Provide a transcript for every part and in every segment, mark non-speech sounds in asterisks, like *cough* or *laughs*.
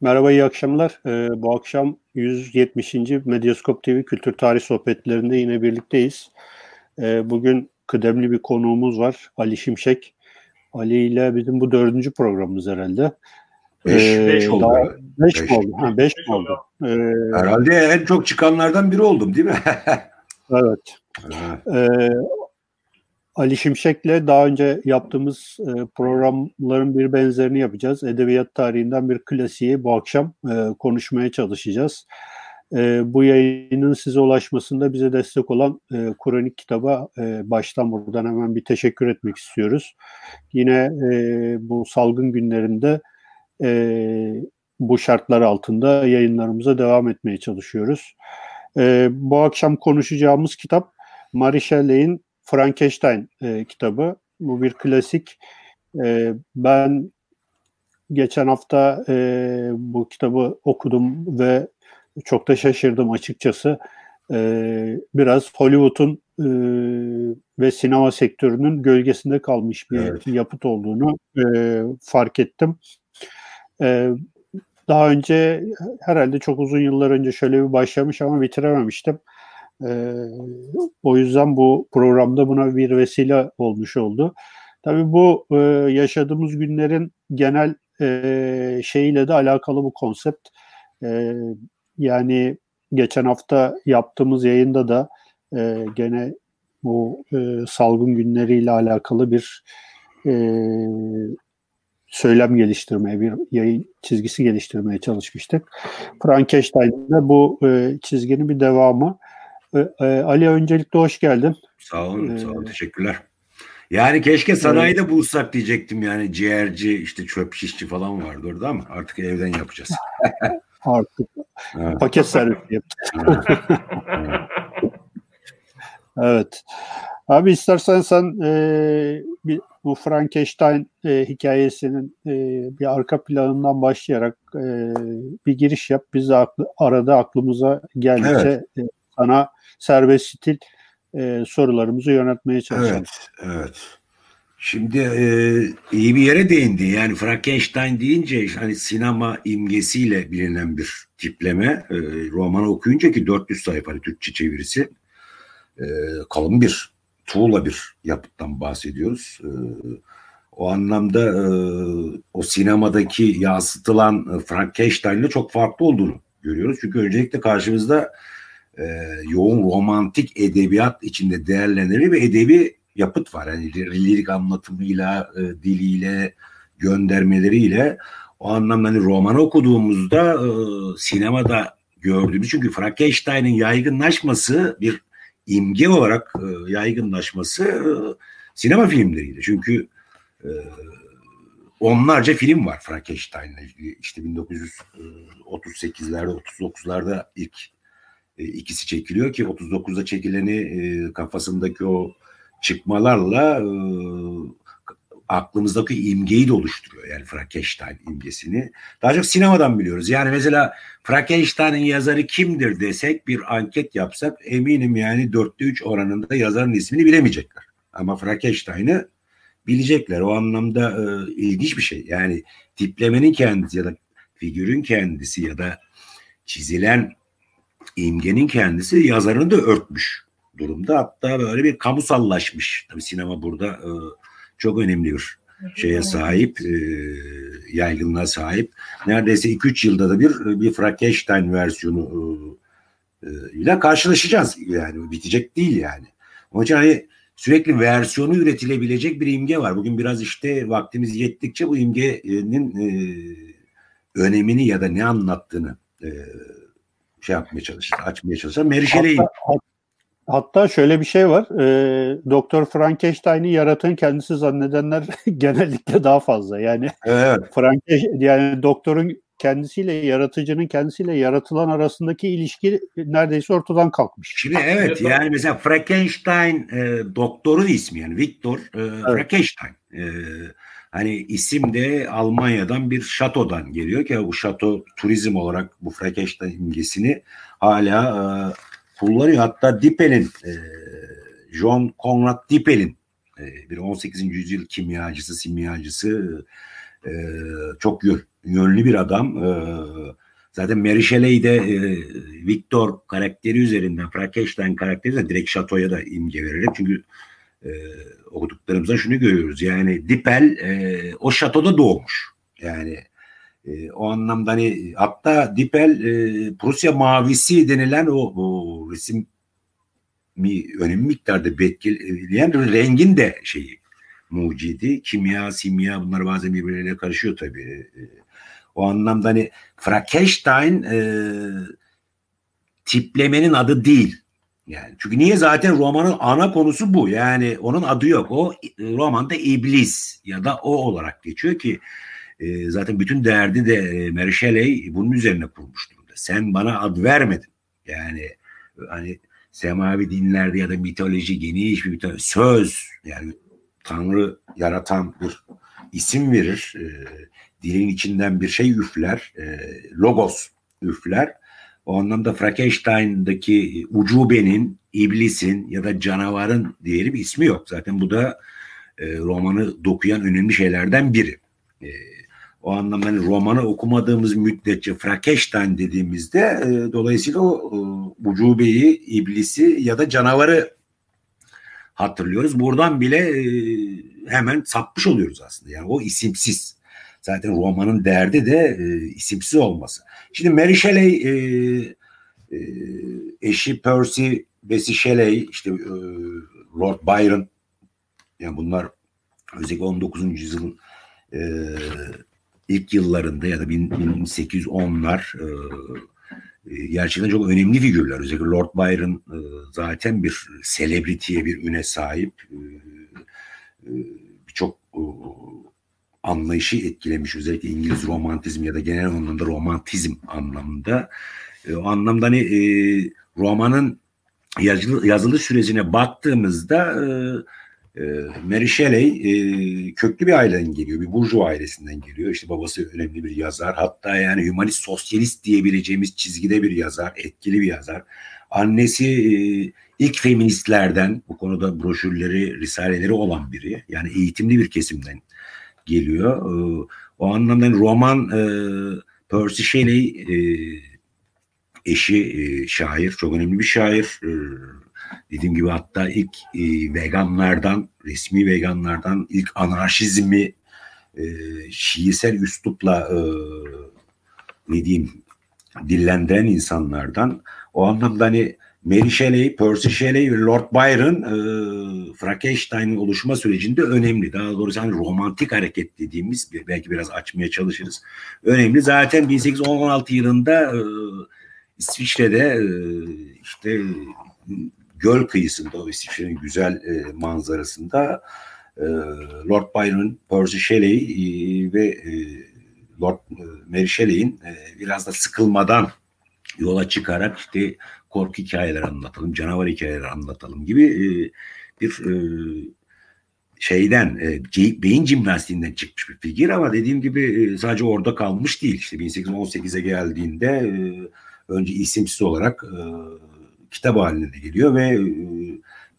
Merhaba, iyi akşamlar. Ee, bu akşam 170. Medyaskop TV Kültür Tarih Sohbetlerinde yine birlikteyiz. Ee, bugün kıdemli bir konuğumuz var, Ali Şimşek. Ali ile bizim bu dördüncü programımız herhalde. Beş, ee, beş oldu. Daha, beş, beş mi oldu? Ha, beş, beş mi oldu? Ee, herhalde en çok çıkanlardan biri oldum değil mi? *laughs* evet. Ee, Ali Şimşek'le daha önce yaptığımız e, programların bir benzerini yapacağız. Edebiyat tarihinden bir klasiği bu akşam e, konuşmaya çalışacağız. E, bu yayının size ulaşmasında bize destek olan e, Kur'anik kitaba baştan buradan hemen bir teşekkür etmek istiyoruz. Yine bu salgın günlerinde bu şartlar altında yayınlarımıza devam etmeye çalışıyoruz. Bu akşam konuşacağımız kitap Marie Shelley'in Frankenstein e, kitabı. Bu bir klasik. E, ben geçen hafta e, bu kitabı okudum ve çok da şaşırdım açıkçası. E, biraz Hollywood'un e, ve sinema sektörünün gölgesinde kalmış bir evet. yapıt olduğunu e, fark ettim. E, daha önce herhalde çok uzun yıllar önce şöyle bir başlamış ama bitirememiştim. E, o yüzden bu programda buna bir vesile olmuş oldu. Tabii bu e, yaşadığımız günlerin genel e, şeyiyle de alakalı bu konsept. E, yani geçen hafta yaptığımız yayında da e, gene bu e, salgın günleriyle alakalı bir e, söylem geliştirmeye, bir yayın çizgisi geliştirmeye çalışmıştık. Frankenstein'de bu e, çizginin bir devamı. E, e, Ali öncelikle hoş geldin. Sağ olun, ee, sağ olun. Teşekkürler. Yani keşke sanayide evet. bulsak diyecektim yani ciğerci işte çöp şişçi falan vardı orada ama artık evden yapacağız. *laughs* artık evet. paket servis *laughs* *laughs* evet. Abi istersen sen e, bir, bu Frankenstein e, hikayesinin e, bir arka planından başlayarak e, bir giriş yap. Biz de aklı, arada aklımıza geldikçe evet. e, sana serbest stil e, sorularımızı yönetmeye çalışalım. Evet, evet. Şimdi e, iyi bir yere değindi. Yani Frankenstein deyince hani sinema imgesiyle bilinen bir tipleme. E, romanı okuyunca ki 400 sayfa hani Türkçe çevirisi. E, kalın bir, tuğla bir yapıttan bahsediyoruz. E, o anlamda e, o sinemadaki yansıtılan Frankenstein'le çok farklı olduğunu görüyoruz. Çünkü öncelikle karşımızda e, yoğun romantik edebiyat içinde değerlendirilir ve edebi yapıt var. Yani lirik anlatımıyla, e, diliyle, göndermeleriyle o anlamda hani roman okuduğumuzda e, sinemada gördüğümüz çünkü Frankenstein'in yaygınlaşması bir imge olarak e, yaygınlaşması e, sinema filmleriydi. Çünkü e, onlarca film var Frankenstein'la ilgili. İşte 1938'lerde, 39'larda ilk e, ikisi çekiliyor ki 39'da çekileni e, kafasındaki o çıkmalarla e, aklımızdaki imgeyi de oluşturuyor. Yani Frankenstein imgesini. Daha çok sinemadan biliyoruz. Yani mesela Frankenstein'in yazarı kimdir desek bir anket yapsak eminim yani dörtte üç oranında yazarın ismini bilemeyecekler. Ama Frankenstein'ı bilecekler. O anlamda e, ilginç bir şey. Yani tiplemenin kendisi ya da figürün kendisi ya da çizilen imgenin kendisi yazarını da örtmüş durumda. Hatta böyle bir kamusallaşmış. Tabii sinema burada e, çok önemli bir şeye sahip, e, yaygınlığa sahip. Neredeyse 2-3 yılda da bir bir Frankenstein versiyonu e, ile karşılaşacağız. Yani bitecek değil yani. Onun için hani sürekli versiyonu üretilebilecek bir imge var. Bugün biraz işte vaktimiz yettikçe bu imgenin e, önemini ya da ne anlattığını e, şey yapmaya çalışır, açmaya çalışır. Mary Shelley'in hatta, hatta şöyle bir şey var. E, Doktor Frankenstein'i yaratan kendisi zannedenler *laughs* genellikle daha fazla. Yani evet. Frankenstein yani doktorun kendisiyle yaratıcının kendisiyle yaratılan arasındaki ilişki neredeyse ortadan kalkmış. Şimdi evet yani mesela Frankenstein e, doktorun ismi yani Victor e, evet. Frankenstein. E, Hani isim de Almanya'dan bir şatodan geliyor ki bu şato turizm olarak bu Frankenstein imgesini hala e, kullanıyor. Hatta Dippel'in e, John Conrad Dippel'in e, bir 18. yüzyıl kimyacısı, simyacısı e, çok yönlü bir adam. E, zaten Mary Shelley de e, Victor karakteri üzerinden, Frankenstein karakteri üzerinden direkt şatoya da imge verelim. Çünkü e, okuduklarımızda şunu görüyoruz. Yani Dipel e, o şatoda doğmuş. Yani e, o anlamda hani hatta Dipel e, Prusya mavisi denilen o, o resim mi, önemli miktarda etkileyen rengin de şeyi mucidi. Kimya, simya bunlar bazen birbirleriyle karışıyor tabii. E, o anlamda hani Frankenstein e, tiplemenin adı değil. Yani çünkü niye zaten romanın ana konusu bu. Yani onun adı yok. O romanda iblis ya da o olarak geçiyor ki e, zaten bütün derdi de e, Mary Shelley bunun üzerine kurmuş durumda. Sen bana ad vermedin. Yani hani semavi dinlerde ya da mitoloji geniş bir mitoloji, söz yani Tanrı yaratan bir isim verir. E, dilin içinden bir şey üfler. E, logos üfler. O anlamda Frankenstein'daki ucubenin, iblisin ya da canavarın diyelim ismi yok. Zaten bu da e, romanı dokuyan önemli şeylerden biri. E, o anlamda hani romanı okumadığımız müddetçe Frankenstein dediğimizde e, dolayısıyla o e, ucubeyi, iblisi ya da canavarı hatırlıyoruz. Buradan bile e, hemen sapmış oluyoruz aslında. Yani o isimsiz. Zaten romanın derdi de e, isimsiz olması. Şimdi Mary Shelley e, e, eşi Percy Bessie Shelley işte e, Lord Byron yani bunlar özellikle 19. yüzyılın e, ilk yıllarında ya da 1810'lar e, e, gerçekten çok önemli figürler. Özellikle Lord Byron e, zaten bir celebrity'ye bir üne sahip. E, e, Birçok anlayışı etkilemiş. Özellikle İngiliz romantizm ya da genel anlamda romantizm anlamında. E, o anlamda hani e, romanın yazılı, yazılı sürecine baktığımızda e, e, Mary Shelley e, köklü bir aileden geliyor. Bir burjuva ailesinden geliyor. İşte babası önemli bir yazar. Hatta yani humanist sosyalist diyebileceğimiz çizgide bir yazar. Etkili bir yazar. Annesi e, ilk feministlerden bu konuda broşürleri, risaleleri olan biri. Yani eğitimli bir kesimden geliyor. E, o anlamda roman e, Percy Shelley e, eşi e, şair. Çok önemli bir şair. E, Dediğim gibi hatta ilk veganlardan, resmi veganlardan ilk anarşizmi e, şiirsel üslupla ne diyeyim dillendiren insanlardan. O anlamda hani Mary Shelley, Percy Shelley ve Lord Byron e, Frankenstein'in oluşma sürecinde önemli. Daha doğrusu hani romantik hareket dediğimiz belki biraz açmaya çalışırız. Önemli. Zaten 1816 yılında e, İsviçre'de e, işte göl kıyısında o İsviçre'nin güzel e, manzarasında e, Lord Byron, Percy Shelley e, ve e, Lord e, Mary Shelley'in e, biraz da sıkılmadan yola çıkarak işte korku hikayeleri anlatalım, canavar hikayeleri anlatalım gibi e, bir e, şeyden e, beyin jimnastiğinden çıkmış bir figür ama dediğim gibi e, sadece orada kalmış değil. İşte 1818'e geldiğinde e, önce isimsiz olarak e, kitap haline de geliyor ve e,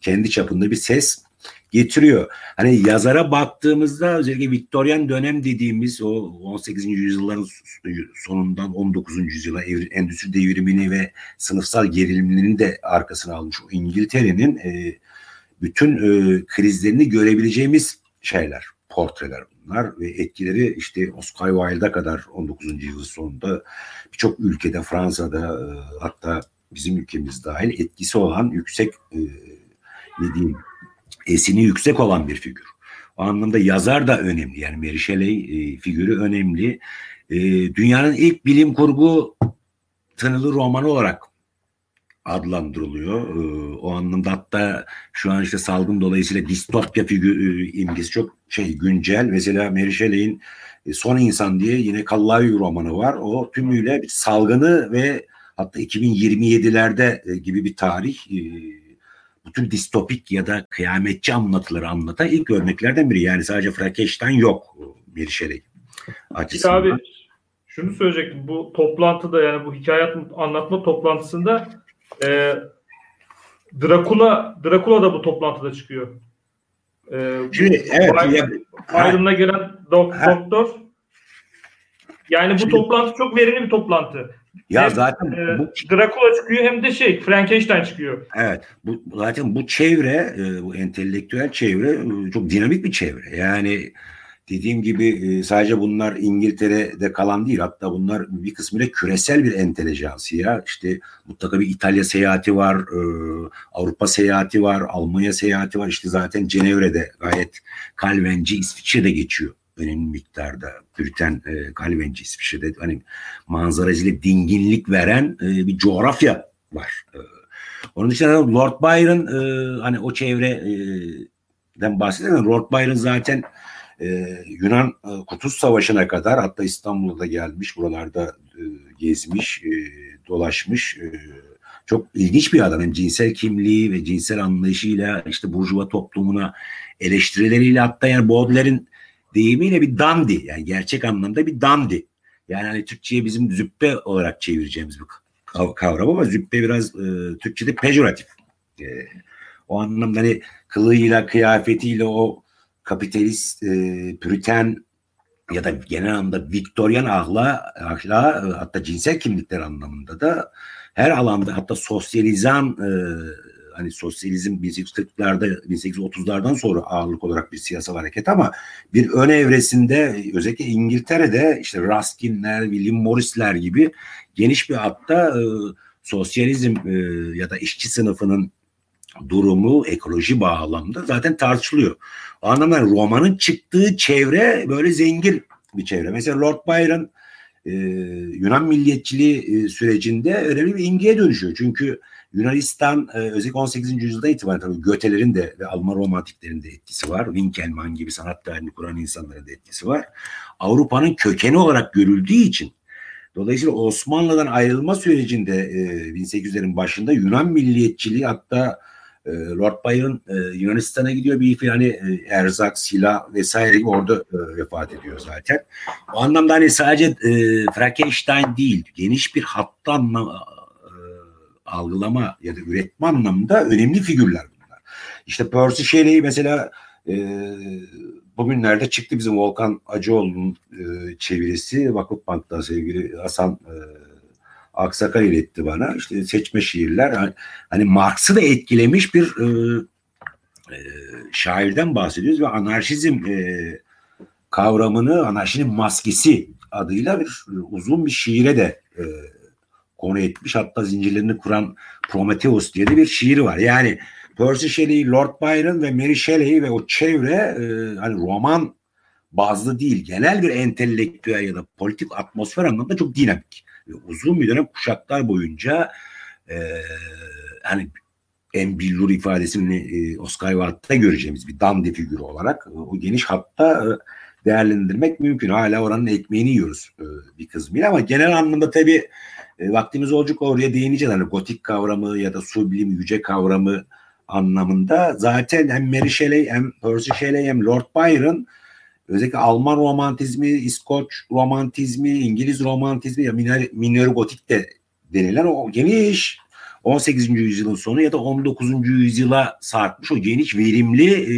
kendi çapında bir ses getiriyor. Hani yazara baktığımızda özellikle Viktoryan dönem dediğimiz o 18. yüzyılların sonundan 19. yüzyıla endüstri devrimini ve sınıfsal gerilimlerini de arkasına almış o İngiltere'nin e, bütün e, krizlerini görebileceğimiz şeyler, portreler bunlar ve etkileri işte Oscar Wilde'a kadar 19. yüzyıl sonunda birçok ülkede Fransa'da e, hatta bizim ülkemiz dahil etkisi olan yüksek e, ne diyeyim esini yüksek olan bir figür. O anlamda yazar da önemli. Yani Mary Shelley e, figürü önemli. E, dünyanın ilk bilim kurgu tınılı romanı olarak adlandırılıyor. E, o anlamda hatta şu an işte salgın dolayısıyla distopya figür e, imgesi çok şey güncel. Mesela Mary Shelley'in e, Son İnsan diye yine Kallavi romanı var. O tümüyle bir salgını ve hatta 2027'lerde e, gibi bir tarih e, bütün distopik ya da kıyametçi anlatıları anlatan ilk örneklerden biri. Yani sadece Frankenstein yok bir şey açısından. Abi şunu söyleyecektim. Bu toplantıda yani bu hikaye anlatma toplantısında e, Dracula Dracula da bu toplantıda çıkıyor. E, Şimdi evet. Ayrımına gelen dok, doktor Yani bu Şimdi, toplantı çok verimli bir toplantı. Ya hem, zaten e, bu Dracula çıkıyor hem de şey Frankenstein çıkıyor. Evet. Bu zaten bu çevre, e, bu entelektüel çevre e, çok dinamik bir çevre. Yani dediğim gibi e, sadece bunlar İngiltere'de kalan değil. Hatta bunlar bir kısmıyla küresel bir entelejansiya. İşte mutlaka bir İtalya seyahati var, Avrupa seyahati var, Almanya seyahati var. İşte zaten Cenevre'de gayet Calvenci İsviçre'de geçiyor önemli miktarda Püriten e, Calvenci İsviçre'de hani manzaracıyla dinginlik veren e, bir coğrafya var. E, onun dışında Lord Byron e, hani o çevreden bahsederken Lord Byron zaten e, Yunan e, Kutuz Savaşı'na kadar hatta İstanbul'da gelmiş buralarda e, gezmiş e, dolaşmış e, çok ilginç bir adam. Hem cinsel kimliği ve cinsel anlayışıyla işte burjuva toplumuna eleştirileriyle hatta yani Baudelaire'in deyimiyle bir dandi yani gerçek anlamda bir dandi. Yani hani Türkçe'ye bizim züppe olarak çevireceğimiz bir kavram ama züppe biraz e, Türkçe'de pejoratif. E, o anlamda hani kılığıyla, kıyafetiyle o kapitalist, e, püriten ya da genel anlamda Viktoryan ahla, ahla hatta cinsel kimlikler anlamında da her alanda hatta sosyalizan e, hani sosyalizm 1840'larda 1830'lardan sonra ağırlık olarak bir siyasal hareket ama bir ön evresinde özellikle İngiltere'de işte Ruskin'ler, William Morris'ler gibi geniş bir hatta e, sosyalizm e, ya da işçi sınıfının durumu ekoloji bağlamda zaten tartışılıyor. O anlamda romanın çıktığı çevre böyle zengin bir çevre. Mesela Lord Byron e, Yunan milliyetçiliği e, sürecinde önemli bir imgeye dönüşüyor. Çünkü Yunanistan e, özellikle 18. yüzyılda itibaren tabii Götelerin de ve Alman romantiklerin de etkisi var. Winkelmann gibi sanat tarihini kuran insanların da etkisi var. Avrupa'nın kökeni olarak görüldüğü için Dolayısıyla Osmanlı'dan ayrılma sürecinde e, 1800'lerin başında Yunan milliyetçiliği hatta e, Lord Byron e, Yunanistan'a gidiyor bir e, erzak, silah vesaire gibi orada e, vefat ediyor zaten. O anlamda hani sadece e, Frankenstein değil geniş bir hatta anlam, algılama ya da üretme anlamında önemli figürler bunlar. İşte Percy Shelley mesela e, bugünlerde çıktı bizim Volkan Acıoğlu'nun e, çevirisi Vakıfbank'tan sevgili Hasan e, Aksakal iletti bana. İşte seçme şiirler hani, hani Marx'ı da etkilemiş bir e, e, şairden bahsediyoruz ve anarşizm e, kavramını anarşinin maskesi adıyla bir uzun bir şiire de e, konu etmiş. Hatta zincirlerini kuran Prometheus diye de bir şiiri var. Yani Percy Shelley, Lord Byron ve Mary Shelley ve o çevre e, hani roman bazlı değil genel bir entelektüel ya da politik atmosfer anlamında çok dinamik. Ve uzun bir dönem kuşaklar boyunca e, hani en billur ifadesini e, Oscar Wilde'da göreceğimiz bir dandy figürü olarak e, o geniş hatta e, değerlendirmek mümkün. Hala oranın ekmeğini yiyoruz e, bir kısmıyla ama genel anlamda tabii e, vaktimiz olacak oraya değineceğiz. Hani gotik kavramı ya da sublim yüce kavramı anlamında zaten hem Mary Shelley hem Percy Shelley hem Lord Byron özellikle Alman romantizmi, İskoç romantizmi, İngiliz romantizmi ya minör, minör gotik de denilen o geniş 18. yüzyılın sonu ya da 19. yüzyıla sarkmış o geniş verimli e,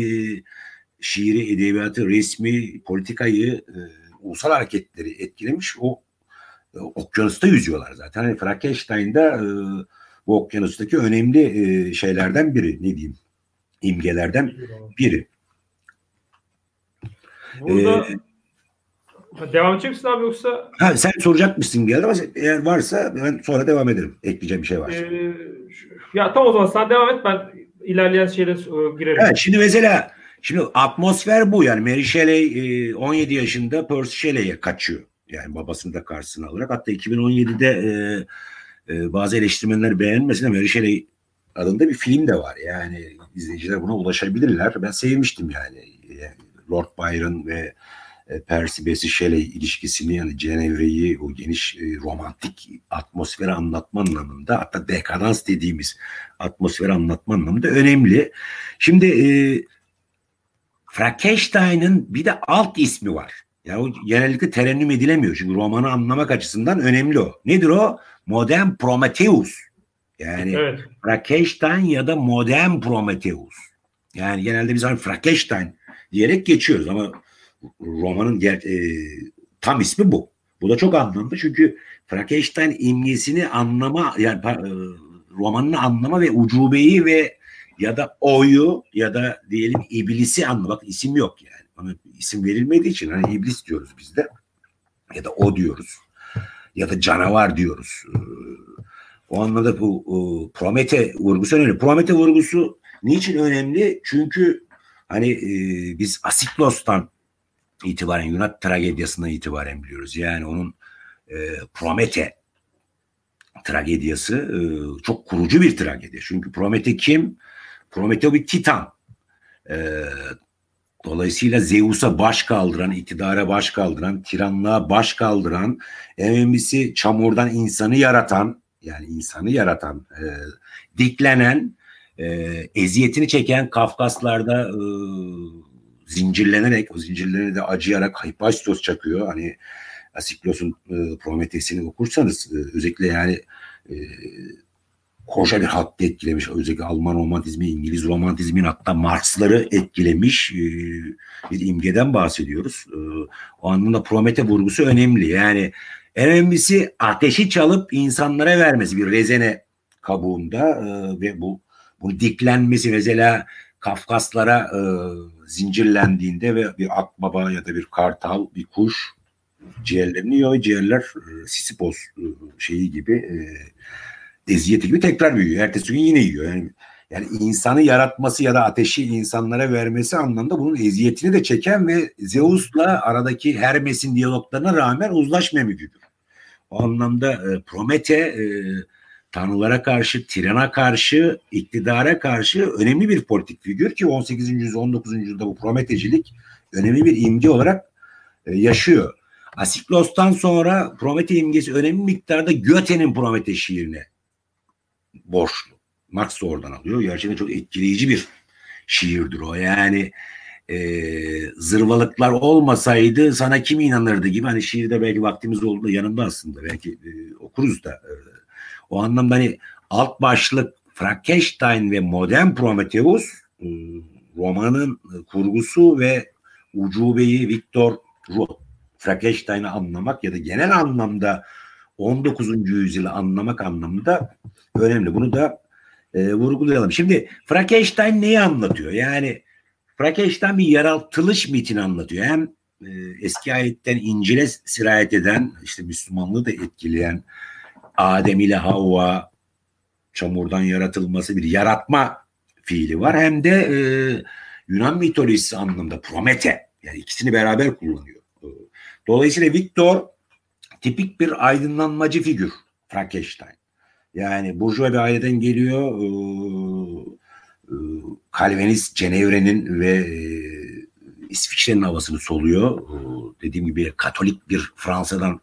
şiiri, edebiyatı, resmi, politikayı, e, ulusal hareketleri etkilemiş o e, okyanusta yüzüyorlar zaten. Hani Frankenstein'da e, bu okyanustaki önemli e, şeylerden biri ne diyeyim imgelerden biri. Burada ee, devam edecek misin abi yoksa? Ha, sen soracak mısın bir ama eğer varsa ben sonra devam ederim. Ekleyeceğim bir şey varsa. Ee, ya tamam o zaman sen devam et ben ilerleyen şeylere girerim. Evet, şimdi mesela şimdi atmosfer bu yani Mary Shelley 17 yaşında Percy Shelley'e kaçıyor. Yani babasını da karşısına alarak. Hatta 2017'de e, e, bazı eleştirmenler beğenmesine Mary Shelley adında bir film de var. Yani izleyiciler buna ulaşabilirler. Ben sevmiştim yani. Lord Byron ve e, Percy Bysshe Shelley ilişkisini yani Cenevre'yi o geniş e, romantik atmosferi anlatma anlamında hatta dekadans dediğimiz atmosferi anlatma anlamında önemli. Şimdi e, Frankenstein'ın bir de alt ismi var. Yani o genellikle terennüm edilemiyor. Çünkü romanı anlamak açısından önemli o. Nedir o? Modern Prometheus. Yani evet. Frankenstein ya da modern Prometheus. Yani genelde biz hani Frankenstein diyerek geçiyoruz ama romanın ger- e, tam ismi bu. Bu da çok anlamlı çünkü Frankenstein imgesini anlama yani e, romanını anlama ve ucubeyi ve ya da oyu ya da diyelim iblisi anlamak isim yok yani. Ona isim verilmediği için hani iblis diyoruz biz de ya da o diyoruz ya da canavar diyoruz. Ee, o anlamda bu o, Promete vurgusu önemli. Promete vurgusu niçin önemli? Çünkü hani e, biz Asiklos'tan itibaren Yunan tragedyasından itibaren biliyoruz. Yani onun e, Promete tragedyası e, çok kurucu bir tragedi. Çünkü Promete kim? Promete bir titan. E, dolayısıyla Zeus'a baş kaldıran, iktidara baş kaldıran, tiranlığa baş kaldıran, en çamurdan insanı yaratan, yani insanı yaratan, e, diklenen, e, eziyetini çeken Kafkaslarda e, zincirlenerek, o zincirlerine de acıyarak Hippasos çakıyor. Hani Asiklos'un e, Prometheus'ini okursanız e, özellikle yani e, koca bir hattı etkilemiş. Özellikle Alman romantizmi, İngiliz romantizmin hatta Marx'ları etkilemiş e, bir imgeden bahsediyoruz. E, o anlamda Promete vurgusu önemli. Yani en önemlisi ateşi çalıp insanlara vermesi bir rezene kabuğunda e, ve bu bu diklenmesi mesela Kafkaslara e, zincirlendiğinde ve bir akbaba ya da bir kartal, bir kuş ciğerlerini yiyor. Ciğerler e, Sisipos e, şeyi gibi e, eziyeti gibi tekrar büyüyor. Ertesi gün yine yiyor. Yani yani insanı yaratması ya da ateşi insanlara vermesi anlamda bunun eziyetini de çeken ve Zeus'la aradaki Hermes'in diyaloglarına rağmen uzlaşmayan bir. O anlamda e, Promete e, tanrılara karşı, tirana karşı, iktidara karşı önemli bir politik figür ki 18. yüzyıl 19. yüzyılda bu Prometecilik önemli bir imge olarak e, yaşıyor. Asiklos'tan sonra Promete imgesi önemli miktarda Goethe'nin Promete şiirine borçlu. Marx da oradan alıyor. Gerçekten çok etkileyici bir şiirdir o. Yani e, zırvalıklar olmasaydı sana kim inanırdı gibi hani şiirde belki vaktimiz oldu yanında aslında belki e, okuruz da e, o anlamda hani alt başlık Frankenstein ve modern Prometheus e, romanın kurgusu ve ucubeyi Victor Hugo Frankenstein'i anlamak ya da genel anlamda 19. yüzyılı anlamak anlamında önemli. Bunu da e, vurgulayalım. Şimdi Frankenstein neyi anlatıyor? Yani Frankenstein bir yaratılış mitini anlatıyor. Hem e, eski ayetten İncil'e sirayet eden, işte Müslümanlığı da etkileyen Adem ile Havva çamurdan yaratılması bir yaratma fiili var. Hem de e, Yunan mitolojisi anlamında Promete. Yani ikisini beraber kullanıyor. Dolayısıyla Victor tipik bir aydınlanmacı figür Frankenstein. Yani burjuva bir aileden geliyor. Calvinist Cenevre'nin ve İsviçre'nin havasını soluyor. Dediğim gibi Katolik bir Fransa'dan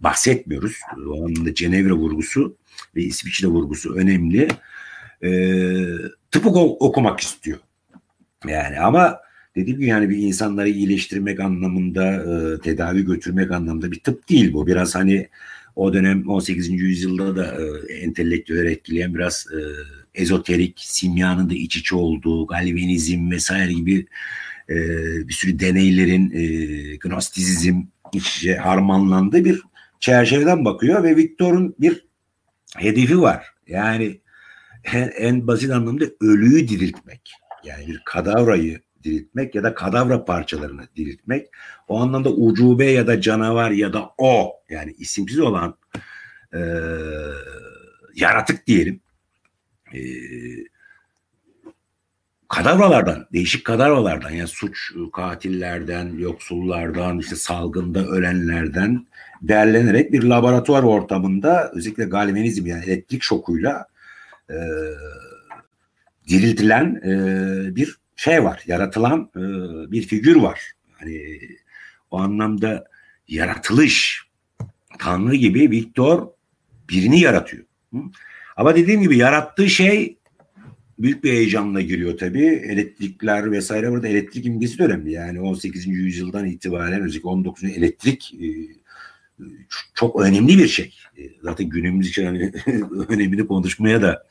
bahsetmiyoruz. O anlamda Cenevre vurgusu ve İsviçre vurgusu önemli. Tıp okumak istiyor. Yani ama dediğim gibi yani bir insanları iyileştirmek anlamında, e, tedavi götürmek anlamında bir tıp değil bu. Biraz hani o dönem 18. yüzyılda da e, entelektüel etkileyen biraz e, ezoterik, simyanın da iç içe olduğu, galvanizm vesaire gibi e, bir sürü deneylerin e, gnostizm iç içe harmanlandığı bir çerçeveden bakıyor ve Victor'un bir hedefi var. Yani en, en basit anlamda ölüyü diriltmek. Yani bir kadavrayı diriltmek ya da kadavra parçalarını diriltmek. O anlamda ucube ya da canavar ya da o yani isimsiz olan e, yaratık diyelim. E, kadavralardan, değişik kadavralardan yani suç katillerden, yoksullardan, işte salgında ölenlerden derlenerek bir laboratuvar ortamında özellikle galvanizm yani elektrik şokuyla e, diriltilen e, bir şey var, yaratılan e, bir figür var. Hani o anlamda yaratılış, Tanrı gibi Viktor birini yaratıyor. Hı? Ama dediğim gibi yarattığı şey büyük bir heyecanla giriyor tabii. Elektrikler vesaire burada elektrik imgesi de önemli. Yani 18. yüzyıldan itibaren özellikle 19. elektrik e, çok önemli bir şey. E, zaten günümüz için hani *laughs* önemini konuşmaya da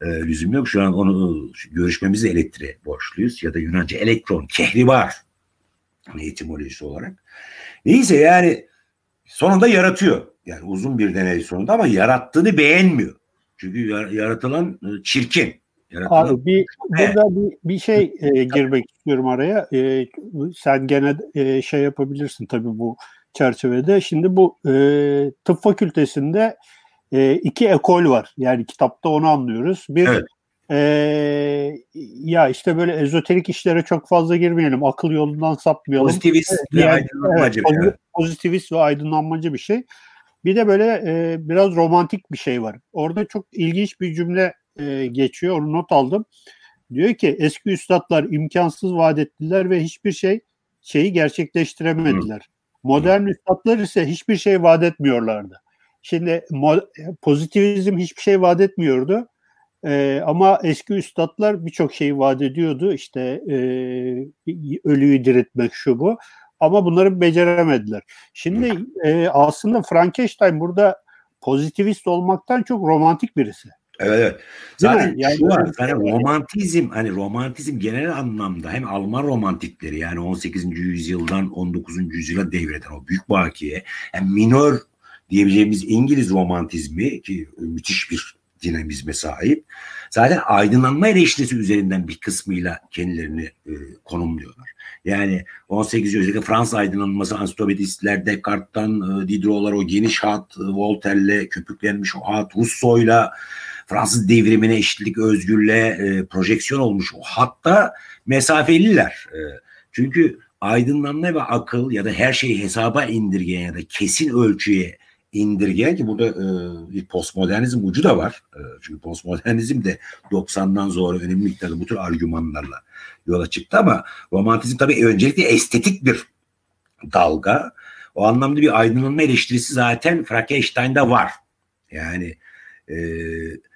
e, lüzum yok. Şu an onu görüşmemizi elektriğe borçluyuz ya da Yunanca elektron, kehribar etimolojisi olarak. Neyse yani sonunda yaratıyor. Yani uzun bir deney sonunda ama yarattığını beğenmiyor. Çünkü yaratılan e, çirkin. Yaratılan... Abi bir, burada bir, bir şey e, girmek istiyorum araya. E, sen gene e, şey yapabilirsin tabii bu çerçevede. Şimdi bu e, tıp fakültesinde e, iki ekol var. Yani kitapta onu anlıyoruz. Bir evet. e, ya işte böyle ezoterik işlere çok fazla girmeyelim. Akıl yolundan sapmayalım. Pozitivist ve yani, aydınlanmacı. Evet, pozitivist ve aydınlanmacı bir şey. Bir de böyle e, biraz romantik bir şey var. Orada çok ilginç bir cümle e, geçiyor. Onu not aldım. Diyor ki eski üstadlar imkansız vaat ettiler ve hiçbir şey şeyi gerçekleştiremediler. Hı. Modern Hı. üstadlar ise hiçbir şey vaat etmiyorlardı. Şimdi pozitivizm hiçbir şey vaat etmiyordu. Ee, ama eski üstadlar birçok şeyi vaat ediyordu. İşte e, ölüyü diriltmek şu bu. Ama bunları beceremediler. Şimdi e, aslında Frankenstein burada pozitivist olmaktan çok romantik birisi. Evet, evet. Zaten yani şu var, yani romantizm hani romantizm genel anlamda hem Alman romantikleri yani 18. yüzyıldan 19. yüzyıla devreden o büyük bakiye hem minör diyebileceğimiz İngiliz romantizmi ki müthiş bir dinamizme sahip. Zaten aydınlanma eleştirisi üzerinden bir kısmıyla kendilerini e, konumluyorlar. Yani 18. yüzyılda Fransız aydınlanması ansiklopedistler Descartes'tan e, Diderot'lar o geniş hat, e, Voltaire'le köpüklenmiş o hat, Rousseau'yla Fransız devrimine eşitlik, özgürlüğe e, projeksiyon olmuş o hatta mesafeliler. E, çünkü aydınlanma ve akıl ya da her şeyi hesaba indirgeyen ya da kesin ölçüye indirgeyen ki burada e, bir postmodernizm ucu da var. E, çünkü postmodernizm de 90'dan sonra önemli miktarda bu tür argümanlarla yola çıktı ama romantizm tabii öncelikle estetik bir dalga. O anlamda bir aydınlanma eleştirisi zaten Frankenstein'da var. Yani e,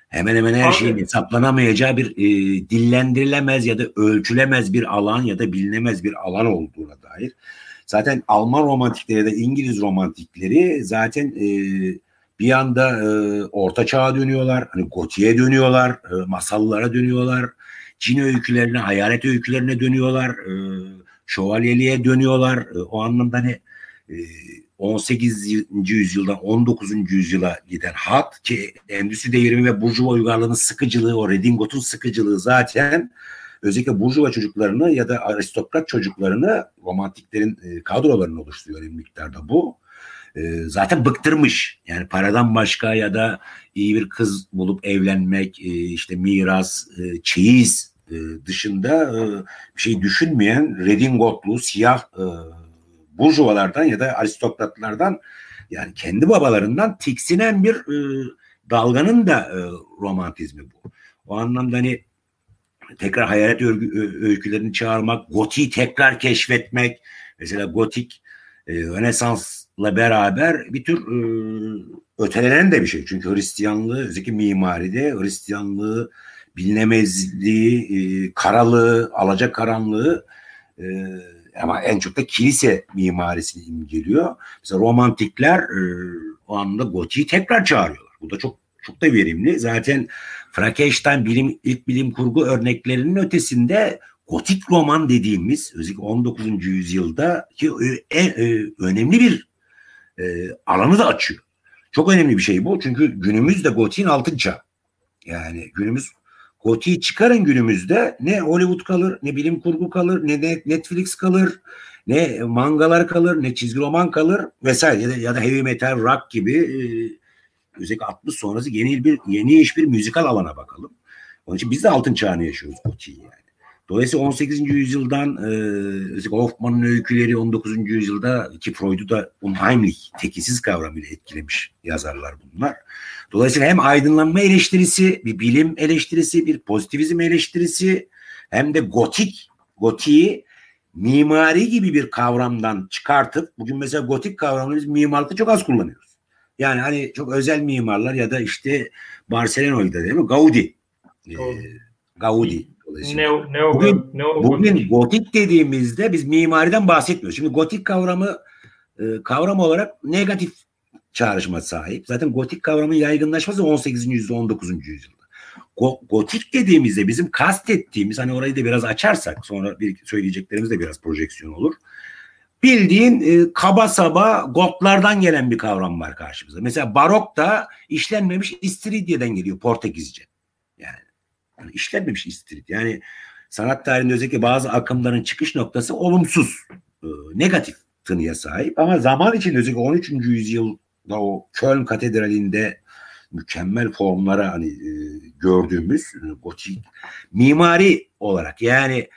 hemen hemen her şeyin hesaplanamayacağı bir e, dillendirilemez ya da ölçülemez bir alan ya da bilinemez bir alan olduğuna dair. Zaten Alman romantikleri ya da İngiliz romantikleri zaten e, bir anda e, orta çağa dönüyorlar. Hani gotiye dönüyorlar, e, masallara dönüyorlar. Cin öykülerine, hayalet öykülerine dönüyorlar. E, şövalyeliğe dönüyorlar. E, o anlamda hani e, 18. yüzyıldan 19. yüzyıla giden hat ki endüstri devrimi ve burjuva uygarlığının sıkıcılığı, o redingotun sıkıcılığı zaten özellikle burjuva çocuklarını ya da aristokrat çocuklarını romantiklerin e, kadrolarını oluşturuyor önemli miktarda bu. E, zaten bıktırmış. Yani paradan başka ya da iyi bir kız bulup evlenmek, e, işte miras, çeyiz dışında bir şey düşünmeyen redingotlu, siyah e, burjuvalardan ya da aristokratlardan yani kendi babalarından tiksinen bir dalganın da romantizmi bu. O anlamda hani tekrar hayalet öykülerini çağırmak, gotiği tekrar keşfetmek, mesela gotik e, Rönesans'la beraber bir tür e, ötelenen de bir şey. Çünkü Hristiyanlığı, özellikle mimaride Hristiyanlığı, bilinemezliği, e, karalığı, alacakaranlığı e, ama en çok da kilise mimarisini imgeliyor. Mesela romantikler e, o anda gotiği tekrar çağırıyorlar. Bu da çok çok da verimli. Zaten Frankenstein bilim, ilk bilim kurgu örneklerinin ötesinde gotik roman dediğimiz özellikle 19. yüzyılda ki en, e, önemli bir e, alanı da açıyor. Çok önemli bir şey bu. Çünkü günümüzde gotiğin altın çağı. Yani günümüz gotiği çıkarın günümüzde ne Hollywood kalır, ne bilim kurgu kalır, ne Netflix kalır, ne mangalar kalır, ne çizgi roman kalır vesaire ya da, ya da heavy metal, rock gibi e, özellikle 60 sonrası yeni bir yeni iş bir müzikal alana bakalım. Onun için biz de altın çağını yaşıyoruz gotiği yani. Dolayısıyla 18. yüzyıldan e, Hoffman'ın öyküleri 19. yüzyılda ki Freud'u da unheimlich, tekisiz kavramıyla etkilemiş yazarlar bunlar. Dolayısıyla hem aydınlanma eleştirisi, bir bilim eleştirisi, bir pozitivizm eleştirisi hem de gotik, gotiği mimari gibi bir kavramdan çıkartıp bugün mesela gotik kavramını biz mimarlıkta çok az kullanıyoruz. Yani hani çok özel mimarlar ya da işte Barcelona'da değil mi? Gaudi. Ee, Gaudi. Neo, neo, bugün, neo, bugün gotik dediğimizde biz mimariden bahsetmiyoruz. Şimdi gotik kavramı e, kavram olarak negatif çağrışma sahip. Zaten gotik kavramın yaygınlaşması 18. yüzyılda 19. yüzyılda. Go, gotik dediğimizde bizim kastettiğimiz hani orayı da biraz açarsak sonra bir söyleyeceklerimiz de biraz projeksiyon olur bildiğin e, kaba saba gotlardan gelen bir kavram var karşımıza. Mesela barok da işlenmemiş istiridyeden geliyor Portekizce. Yani, yani işlenmemiş istiridye. Yani sanat tarihinde özellikle bazı akımların çıkış noktası olumsuz, e, negatif tınıya sahip. Ama zaman içinde özellikle 13. yüzyılda o Köln Katedrali'nde mükemmel formlara hani e, gördüğümüz e, gotik mimari olarak yani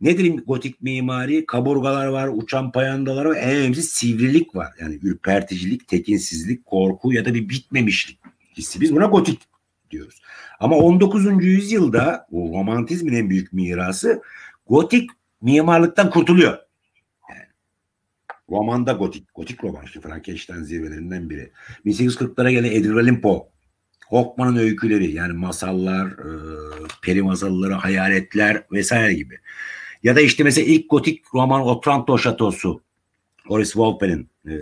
nedir gotik mimari? Kaburgalar var, uçan payandalar var. En önemlisi sivrilik var. Yani ürperticilik, tekinsizlik, korku ya da bir bitmemişlik hissi. Biz buna gotik diyoruz. Ama 19. yüzyılda o romantizmin en büyük mirası gotik mimarlıktan kurtuluyor. Yani, romanda gotik, gotik roman işte Frankenstein zirvelerinden biri. 1840'lara gelen Edgar Allan Poe, Hoffman'ın öyküleri yani masallar, e, peri masalları, hayaletler vesaire gibi. Ya da işte mesela ilk gotik roman Otranto Şatosu. Horace Walpole'in e,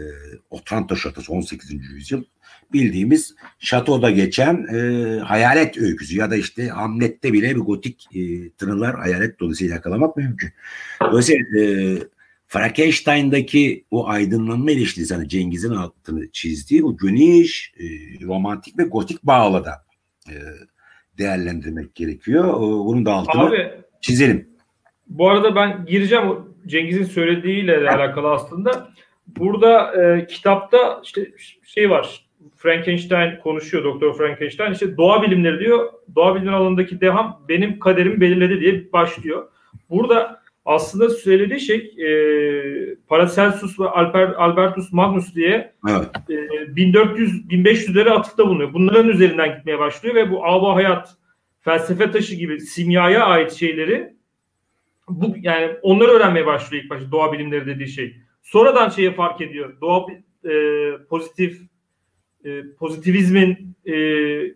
Otranto Şatosu 18. yüzyıl bildiğimiz şatoda geçen e, hayalet öyküsü ya da işte Hamlet'te bile bir gotik e, tınılar hayalet dolayısıyla yakalamak mümkün. Dolayısıyla e, Frankenstein'daki o aydınlanma ilişkisi hani Cengiz'in altını çizdiği o geniş, e, romantik ve gotik bağla da e, değerlendirmek gerekiyor. E, bunun da altını Abi, çizelim. Bu arada ben gireceğim Cengiz'in söylediğiyle alakalı aslında. Burada e, kitapta işte şey var. Frankenstein konuşuyor Doktor Frankenstein işte doğa bilimleri diyor. Doğa bilimleri alanındaki deham benim kaderimi belirledi diye başlıyor. Burada aslında söylediği şey e, Paracelsus ve Alber, Albertus Magnus diye evet. e, 1400 1500'lere atıfta bulunuyor. Bunların üzerinden gitmeye başlıyor ve bu aba hayat felsefe taşı gibi simyaya ait şeyleri bu yani onları öğrenmeye başlıyor ilk başta doğa bilimleri dediği şey. Sonradan şeyi fark ediyor. Doğa e, pozitif e, pozitivizmin e,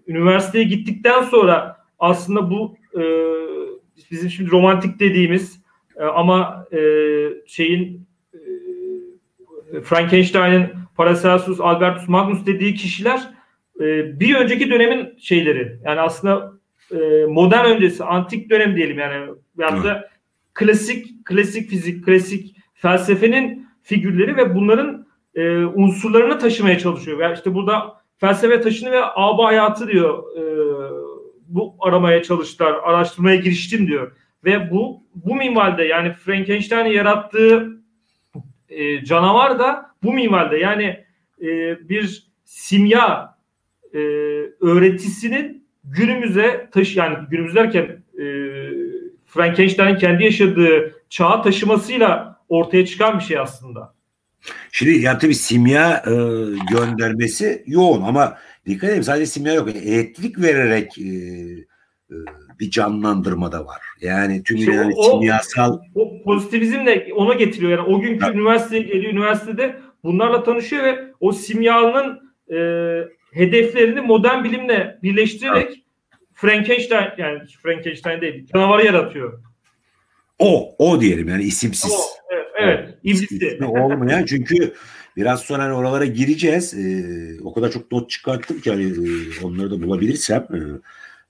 üniversiteye gittikten sonra aslında bu e, bizim şimdi romantik dediğimiz e, ama e, şeyin e, Frankenstein'in Paracelsus, Albertus Magnus dediği kişiler e, bir önceki dönemin şeyleri. Yani aslında e, modern öncesi, antik dönem diyelim yani. Yani da klasik klasik fizik, klasik felsefenin figürleri ve bunların e, unsurlarını taşımaya çalışıyor. Yani işte burada felsefe taşını ve aba hayatı diyor e, bu aramaya çalıştılar, araştırmaya giriştim diyor. Ve bu bu minvalde yani Frankenstein'in yarattığı e, canavar da bu minvalde yani e, bir simya e, öğretisinin günümüze taşı yani günümüz derken Frankenstein'in kendi yaşadığı çağa taşımasıyla ortaya çıkan bir şey aslında. Şimdi ya tabii simya e, göndermesi yoğun ama dikkat edin sadece simya yok. Elektrik vererek e, e, bir canlandırma da var. Yani tüm işte yani o, simyasal o pozitivizm de ona getiriyor. Yani o günkü ha. üniversiteye geliyor üniversitede bunlarla tanışıyor ve o simyanın e, hedeflerini modern bilimle birleştirerek. Frankenstein yani Frankenstein değil canavarı yaratıyor. O, o diyelim yani isimsiz. O, evet, evet iblisi. olmayan çünkü biraz sonra hani oralara gireceğiz. Ee, o kadar çok not çıkarttım ki hani e, onları da bulabilirsem. E,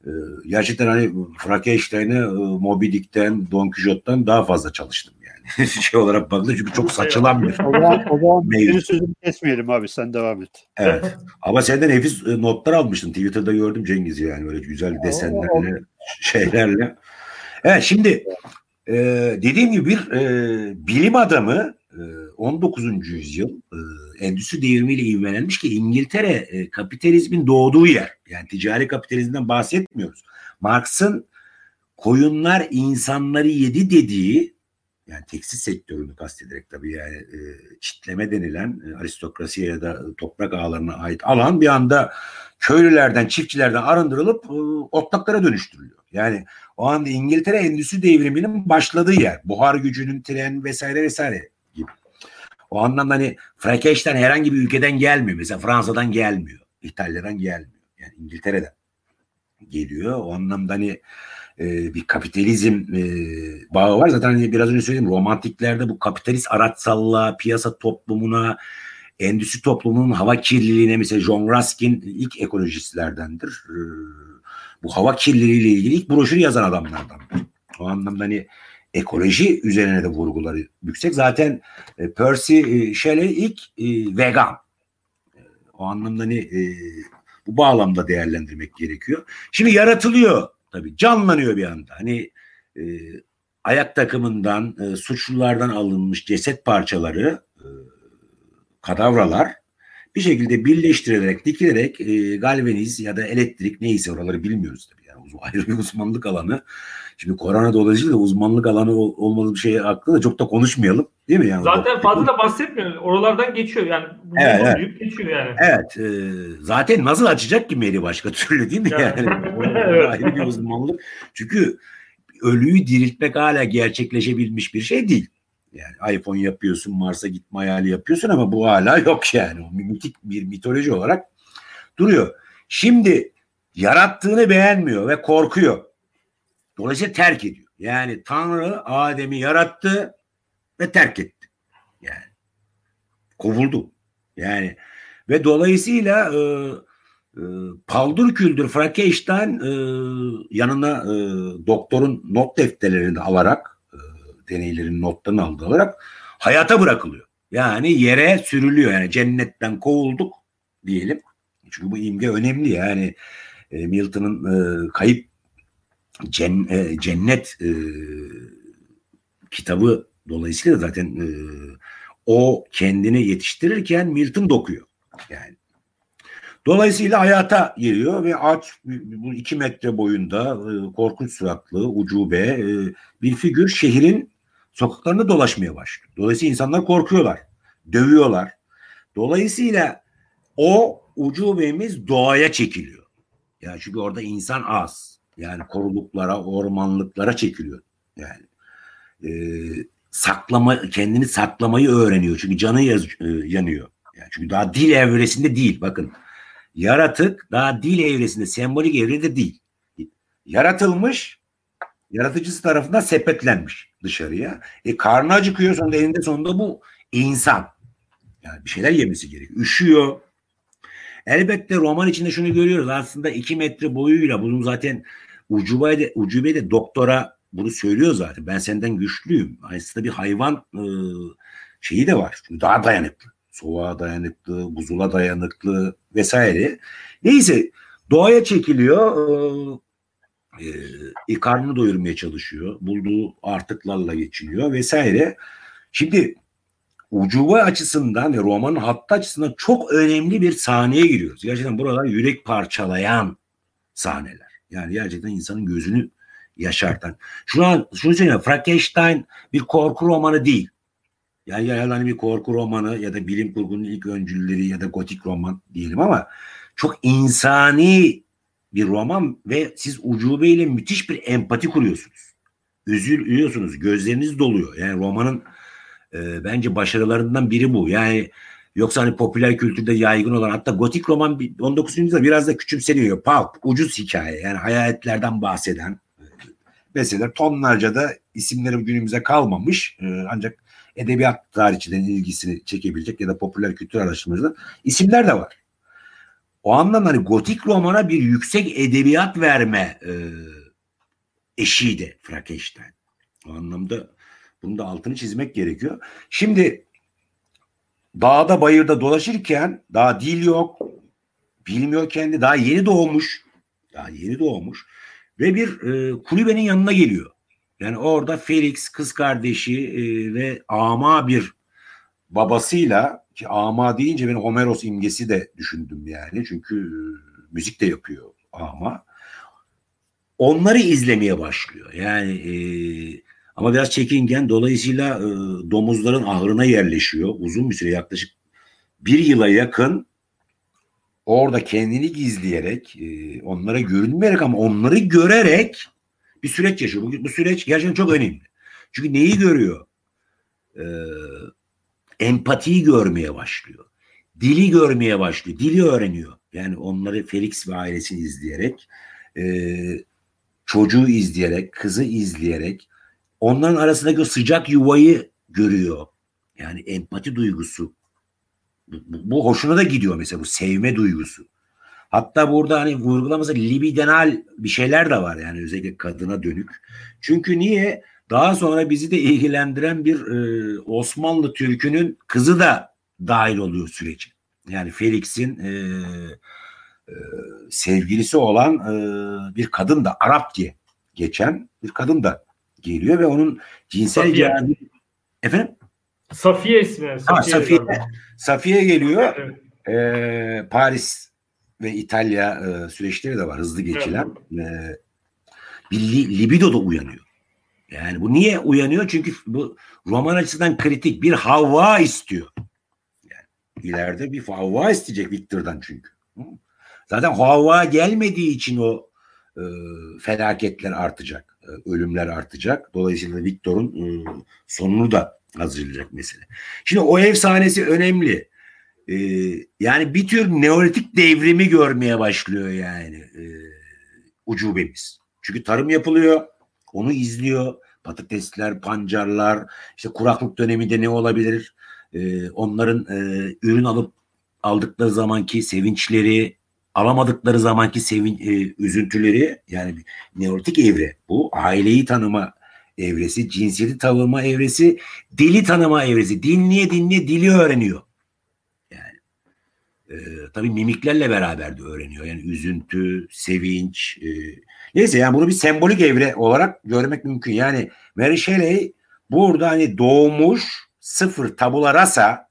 e, gerçekten hani Frankenstein'e e, Moby Dick'ten, Don Quixote'dan daha fazla çalıştım. *laughs* şey olarak bakıldı çünkü çok saçılan bir O zaman, o zaman senin sözünü kesmeyelim abi sen devam et. Evet. Ama senden nefis e, notlar almıştın. Twitter'da gördüm Cengiz yani böyle güzel desenlerle, şeylerle. Evet şimdi e, dediğim gibi bir e, bilim adamı e, 19. yüzyıl e, endüstri devrimiyle ivmelenmiş ki İngiltere e, kapitalizmin doğduğu yer. Yani ticari kapitalizmden bahsetmiyoruz. Marx'ın koyunlar insanları yedi dediği yani tekstil sektörünü kastederek tabii yani e, çitleme denilen e, aristokrasiye ya da toprak ağlarına ait alan bir anda köylülerden, çiftçilerden arındırılıp e, otlaklara dönüştürülüyor. Yani o anda İngiltere endüstri devriminin başladığı yer. Buhar gücünün tren vesaire vesaire gibi. O anlamda hani Frankenstein herhangi bir ülkeden gelmiyor. Mesela Fransa'dan gelmiyor. İtalya'dan gelmiyor. Yani İngiltere'den geliyor. O anlamda hani e, bir kapitalizm e, bağı var. Zaten hani biraz önce söyledim romantiklerde bu kapitalist araçsallığa, piyasa toplumuna, endüstri toplumunun hava kirliliğine mesela John Ruskin ilk ekolojistlerdendir. E, bu hava kirliliğiyle ilgili ilk broşürü yazan adamlardan. O anlamda hani ekoloji üzerine de vurguları yüksek. Zaten e, Percy e, Shelley ilk e, vegan. O anlamda e, bu bağlamda değerlendirmek gerekiyor. Şimdi yaratılıyor tabii canlanıyor bir anda. Hani e, ayak takımından e, suçlulardan alınmış ceset parçaları e, kadavralar bir şekilde birleştirilerek, dikilerek e, galvaniz ya da elektrik neyse oraları bilmiyoruz tabii. Ayrı bir uzmanlık alanı. Şimdi korona dolayısıyla uzmanlık alanı olmadığı bir şey hakkında çok da konuşmayalım. Değil mi? Yani zaten fazla da bahsetmiyor. Oralardan geçiyor yani. Evet, evet. geçiyor yani. Evet. E, zaten nasıl açacak ki Meri başka türlü değil mi? Yani, yani *laughs* evet. ayrı bir uzmanlık. Çünkü ölüyü diriltmek hala gerçekleşebilmiş bir şey değil. Yani iPhone yapıyorsun, Mars'a gitme hayali yapıyorsun ama bu hala yok yani. O mitik bir mitoloji olarak duruyor. Şimdi yarattığını beğenmiyor ve korkuyor. Dolayısıyla terk ediyor. Yani Tanrı Adem'i yarattı ve terk etti. Yani kovuldu. Yani ve dolayısıyla e, e, paldır küldür Frankenstein e, yanına e, doktorun not defterlerini de alarak e, deneylerin notlarını aldı alarak hayata bırakılıyor. Yani yere sürülüyor. Yani cennetten kovulduk diyelim. Çünkü bu imge önemli yani e, Milton'ın e, kayıp cen, e, cennet e, kitabı dolayısıyla zaten e, o kendini yetiştirirken Milton dokuyor. Yani Dolayısıyla hayata giriyor ve aç bu iki metre boyunda e, korkunç suratlı ucube e, bir figür şehrin sokaklarında dolaşmaya başlıyor. Dolayısıyla insanlar korkuyorlar, dövüyorlar. Dolayısıyla o ucubemiz doğaya çekiliyor. Yani çünkü orada insan az. Yani koruluklara, ormanlıklara çekiliyor. Yani e, saklama kendini saklamayı öğreniyor. Çünkü canı yaz, e, yanıyor. Yani çünkü daha dil evresinde değil. Bakın yaratık daha dil evresinde, sembolik evrede değil. Yaratılmış, yaratıcısı tarafından sepetlenmiş dışarıya. E karnı acıkıyor sonunda elinde sonunda bu insan. Yani bir şeyler yemesi gerekiyor. Üşüyor. Elbette roman içinde şunu görüyoruz. Aslında iki metre boyuyla bunun zaten Ucube de, Ucube de doktora bunu söylüyor zaten. Ben senden güçlüyüm. Aslında bir hayvan e, şeyi de var. Çünkü daha dayanıklı soğuğa dayanıklı, buzula dayanıklı vesaire. Neyse doğaya çekiliyor. E, e, karnını doyurmaya çalışıyor. Bulduğu artıklarla geçiniyor vesaire. Şimdi ucuva açısından ve romanın hattı açısından çok önemli bir sahneye giriyoruz. Gerçekten buralar yürek parçalayan sahneler. Yani gerçekten insanın gözünü yaşartan. Şu an şunu söyleyeyim Frankenstein bir korku romanı değil. Yani ya hani bir korku romanı ya da bilim kurgunun ilk öncülleri ya da gotik roman diyelim ama çok insani bir roman ve siz ucubeyle müthiş bir empati kuruyorsunuz. Üzülüyorsunuz, gözleriniz doluyor. Yani romanın e, bence başarılarından biri bu. Yani yoksa hani popüler kültürde yaygın olan hatta gotik roman 19. yüzyılda biraz da küçümseniyor. Pulp, ucuz hikaye yani hayaletlerden bahseden mesela tonlarca da isimleri günümüze kalmamış e, ancak edebiyat tarihçilerin ilgisini çekebilecek ya da popüler kültür araştırmacılar isimler de var. O anlamda hani gotik romana bir yüksek edebiyat verme e, eşiydi Frankenstein. O anlamda bunu da altını çizmek gerekiyor. Şimdi dağda bayırda dolaşırken daha dil yok, bilmiyor kendi, daha yeni doğmuş, daha yeni doğmuş ve bir e, kulübenin yanına geliyor. Yani orada Felix kız kardeşi e, ve ama bir babasıyla ki ama deyince ben Homeros imgesi de düşündüm yani. Çünkü e, müzik de yapıyor ama. Onları izlemeye başlıyor. Yani e, ama biraz çekingen dolayısıyla e, domuzların ahırına yerleşiyor. Uzun bir süre yaklaşık bir yıla yakın orada kendini gizleyerek e, onlara görünmeyerek ama onları görerek bir süreç yaşıyor. Bu, bu süreç gerçekten çok önemli. Çünkü neyi görüyor? Ee, empatiyi görmeye başlıyor. Dili görmeye başlıyor. Dili öğreniyor. Yani onları Felix ve ailesini izleyerek, e, çocuğu izleyerek, kızı izleyerek, onların arasındaki o sıcak yuvayı görüyor. Yani empati duygusu. Bu, bu, hoşuna da gidiyor mesela bu sevme duygusu. Hatta burada hani vurgulaması libidenal bir şeyler de var yani özellikle kadına dönük. Çünkü niye? Daha sonra bizi de ilgilendiren bir e, Osmanlı Türk'ünün kızı da dahil oluyor sürece. Yani Felix'in e, e, sevgilisi olan e, bir kadın da Arap diye geçen bir kadın da geliyor ve onun cinsel Safiye. cihazı efendim Safiye ismi. Safiye. ha, Safiye. Safiye geliyor. Evet. E, Paris ve İtalya e, süreçleri de var hızlı geçilen. E, bir li, libido da uyanıyor. Yani bu niye uyanıyor? Çünkü bu roman açısından kritik bir Havva istiyor. Yani ileride bir Havva isteyecek Victor'dan çünkü. Zaten Havva gelmediği için o e, felaketler artacak. E, ölümler artacak. Dolayısıyla Victor'un e, sonunu da hazırlayacak mesele. Şimdi o efsanesi önemli. E, yani bir tür neolitik devrimi görmeye başlıyor yani ucubemiz. Çünkü tarım yapılıyor. Onu izliyor. Patatesler, pancarlar, işte kuraklık döneminde ne olabilir? Onların ürün alıp aldıkları zamanki sevinçleri, alamadıkları zamanki sevin, e, üzüntüleri yani neolitik evre. Bu aileyi tanıma evresi, cinsiyeti tanıma evresi, dili tanıma evresi. Dinleye dinleye dili öğreniyor. Yani e, tabii mimiklerle beraber de öğreniyor. Yani üzüntü, sevinç, e, Neyse yani bunu bir sembolik evre olarak görmek mümkün. Yani Mary Shelley burada hani doğmuş sıfır tabula rasa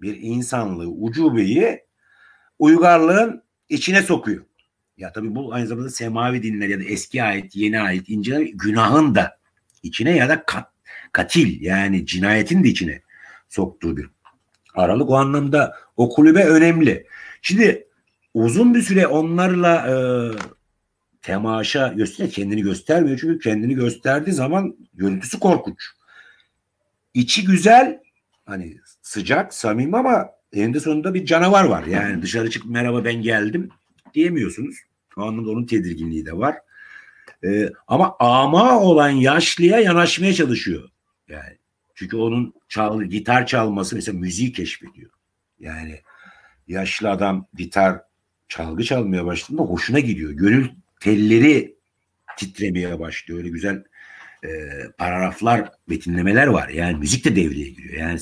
bir insanlığı, ucubeyi uygarlığın içine sokuyor. Ya tabii bu aynı zamanda semavi dinler ya da eski ait, yeni ait inceler günahın da içine ya da kat, katil yani cinayetin de içine soktuğu bir aralık. O anlamda o kulübe önemli. Şimdi uzun bir süre onlarla e, temaşa gösteriyor. Kendini göstermiyor çünkü kendini gösterdiği zaman görüntüsü korkunç. İçi güzel hani sıcak samimi ama eninde sonunda bir canavar var. Yani dışarı çıkıp merhaba ben geldim diyemiyorsunuz. O anlamda onun tedirginliği de var. Ee, ama ama olan yaşlıya yanaşmaya çalışıyor. Yani çünkü onun çal, gitar çalması mesela müziği keşfediyor. Yani yaşlı adam gitar çalgı çalmaya başladığında hoşuna gidiyor. Gönül telleri titremeye başlıyor. Öyle güzel e, paragraflar, betimlemeler var. Yani müzik de devreye giriyor. Yani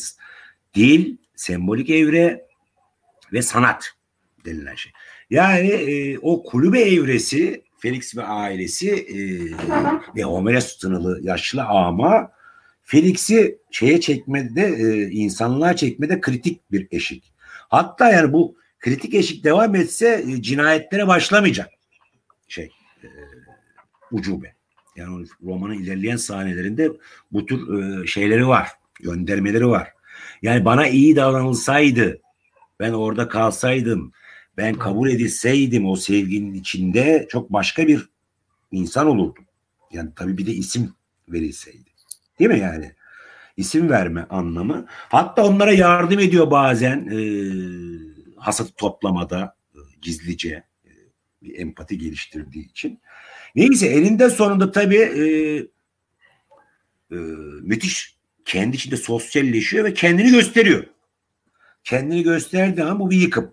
dil, sembolik evre ve sanat denilen şey. Yani e, o kulübe evresi Felix ve ailesi e, ve Homeres sınırlı yaşlı ama Felix'i şeye çekmede e, insanlığa çekmede kritik bir eşik. Hatta yani bu kritik eşik devam etse e, cinayetlere başlamayacak şey e, ucube. Yani romanın ilerleyen sahnelerinde bu tür e, şeyleri var. Göndermeleri var. Yani bana iyi davranılsaydı ben orada kalsaydım ben kabul edilseydim o sevginin içinde çok başka bir insan olurdum. Yani tabii bir de isim verilseydi. Değil mi yani? İsim verme anlamı. Hatta onlara yardım ediyor bazen e, hasat toplamada e, gizlice e, bir empati geliştirdiği için. Neyse elinde sonunda tabii e, e, müthiş kendi içinde sosyalleşiyor ve kendini gösteriyor. Kendini gösterdiği an bu bir yıkım.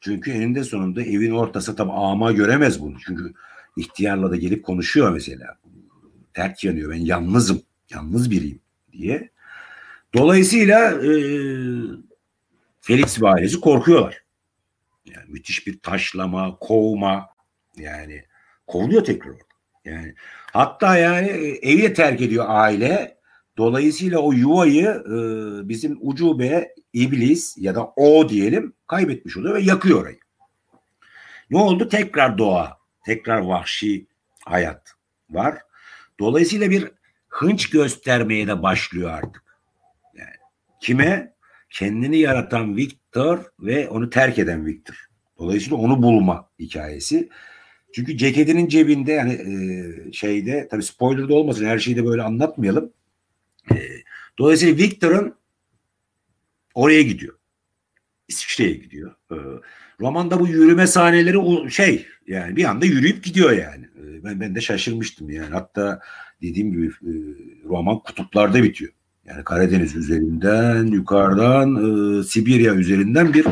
Çünkü eninde sonunda evin ortası tabi ama göremez bunu. Çünkü ihtiyarla da gelip konuşuyor mesela. Terk yanıyor ben yalnızım. Yalnız biriyim diye. Dolayısıyla e, Felix ve ailesi korkuyorlar. Yani müthiş bir taşlama, kovma yani kovuluyor tekrar orada. Yani hatta yani evi de terk ediyor aile. Dolayısıyla o yuvayı e, bizim ucube iblis ya da o diyelim kaybetmiş oluyor ve yakıyor orayı. Ne oldu? Tekrar doğa, tekrar vahşi hayat var. Dolayısıyla bir hınç göstermeye de başlıyor artık. Yani kime? Kendini yaratan Victor ve onu terk eden Victor. Dolayısıyla onu bulma hikayesi. Çünkü ceketinin cebinde yani e, şeyde tabii spoiler da olmasın her şeyi de böyle anlatmayalım. E, dolayısıyla Victor'ın oraya gidiyor. İsviçre'ye gidiyor. E, romanda bu yürüme sahneleri o şey yani bir anda yürüyüp gidiyor yani. E, ben ben de şaşırmıştım yani. Hatta dediğim gibi e, roman kutuplarda bitiyor. Yani Karadeniz üzerinden, yukarıdan, e, Sibirya üzerinden bir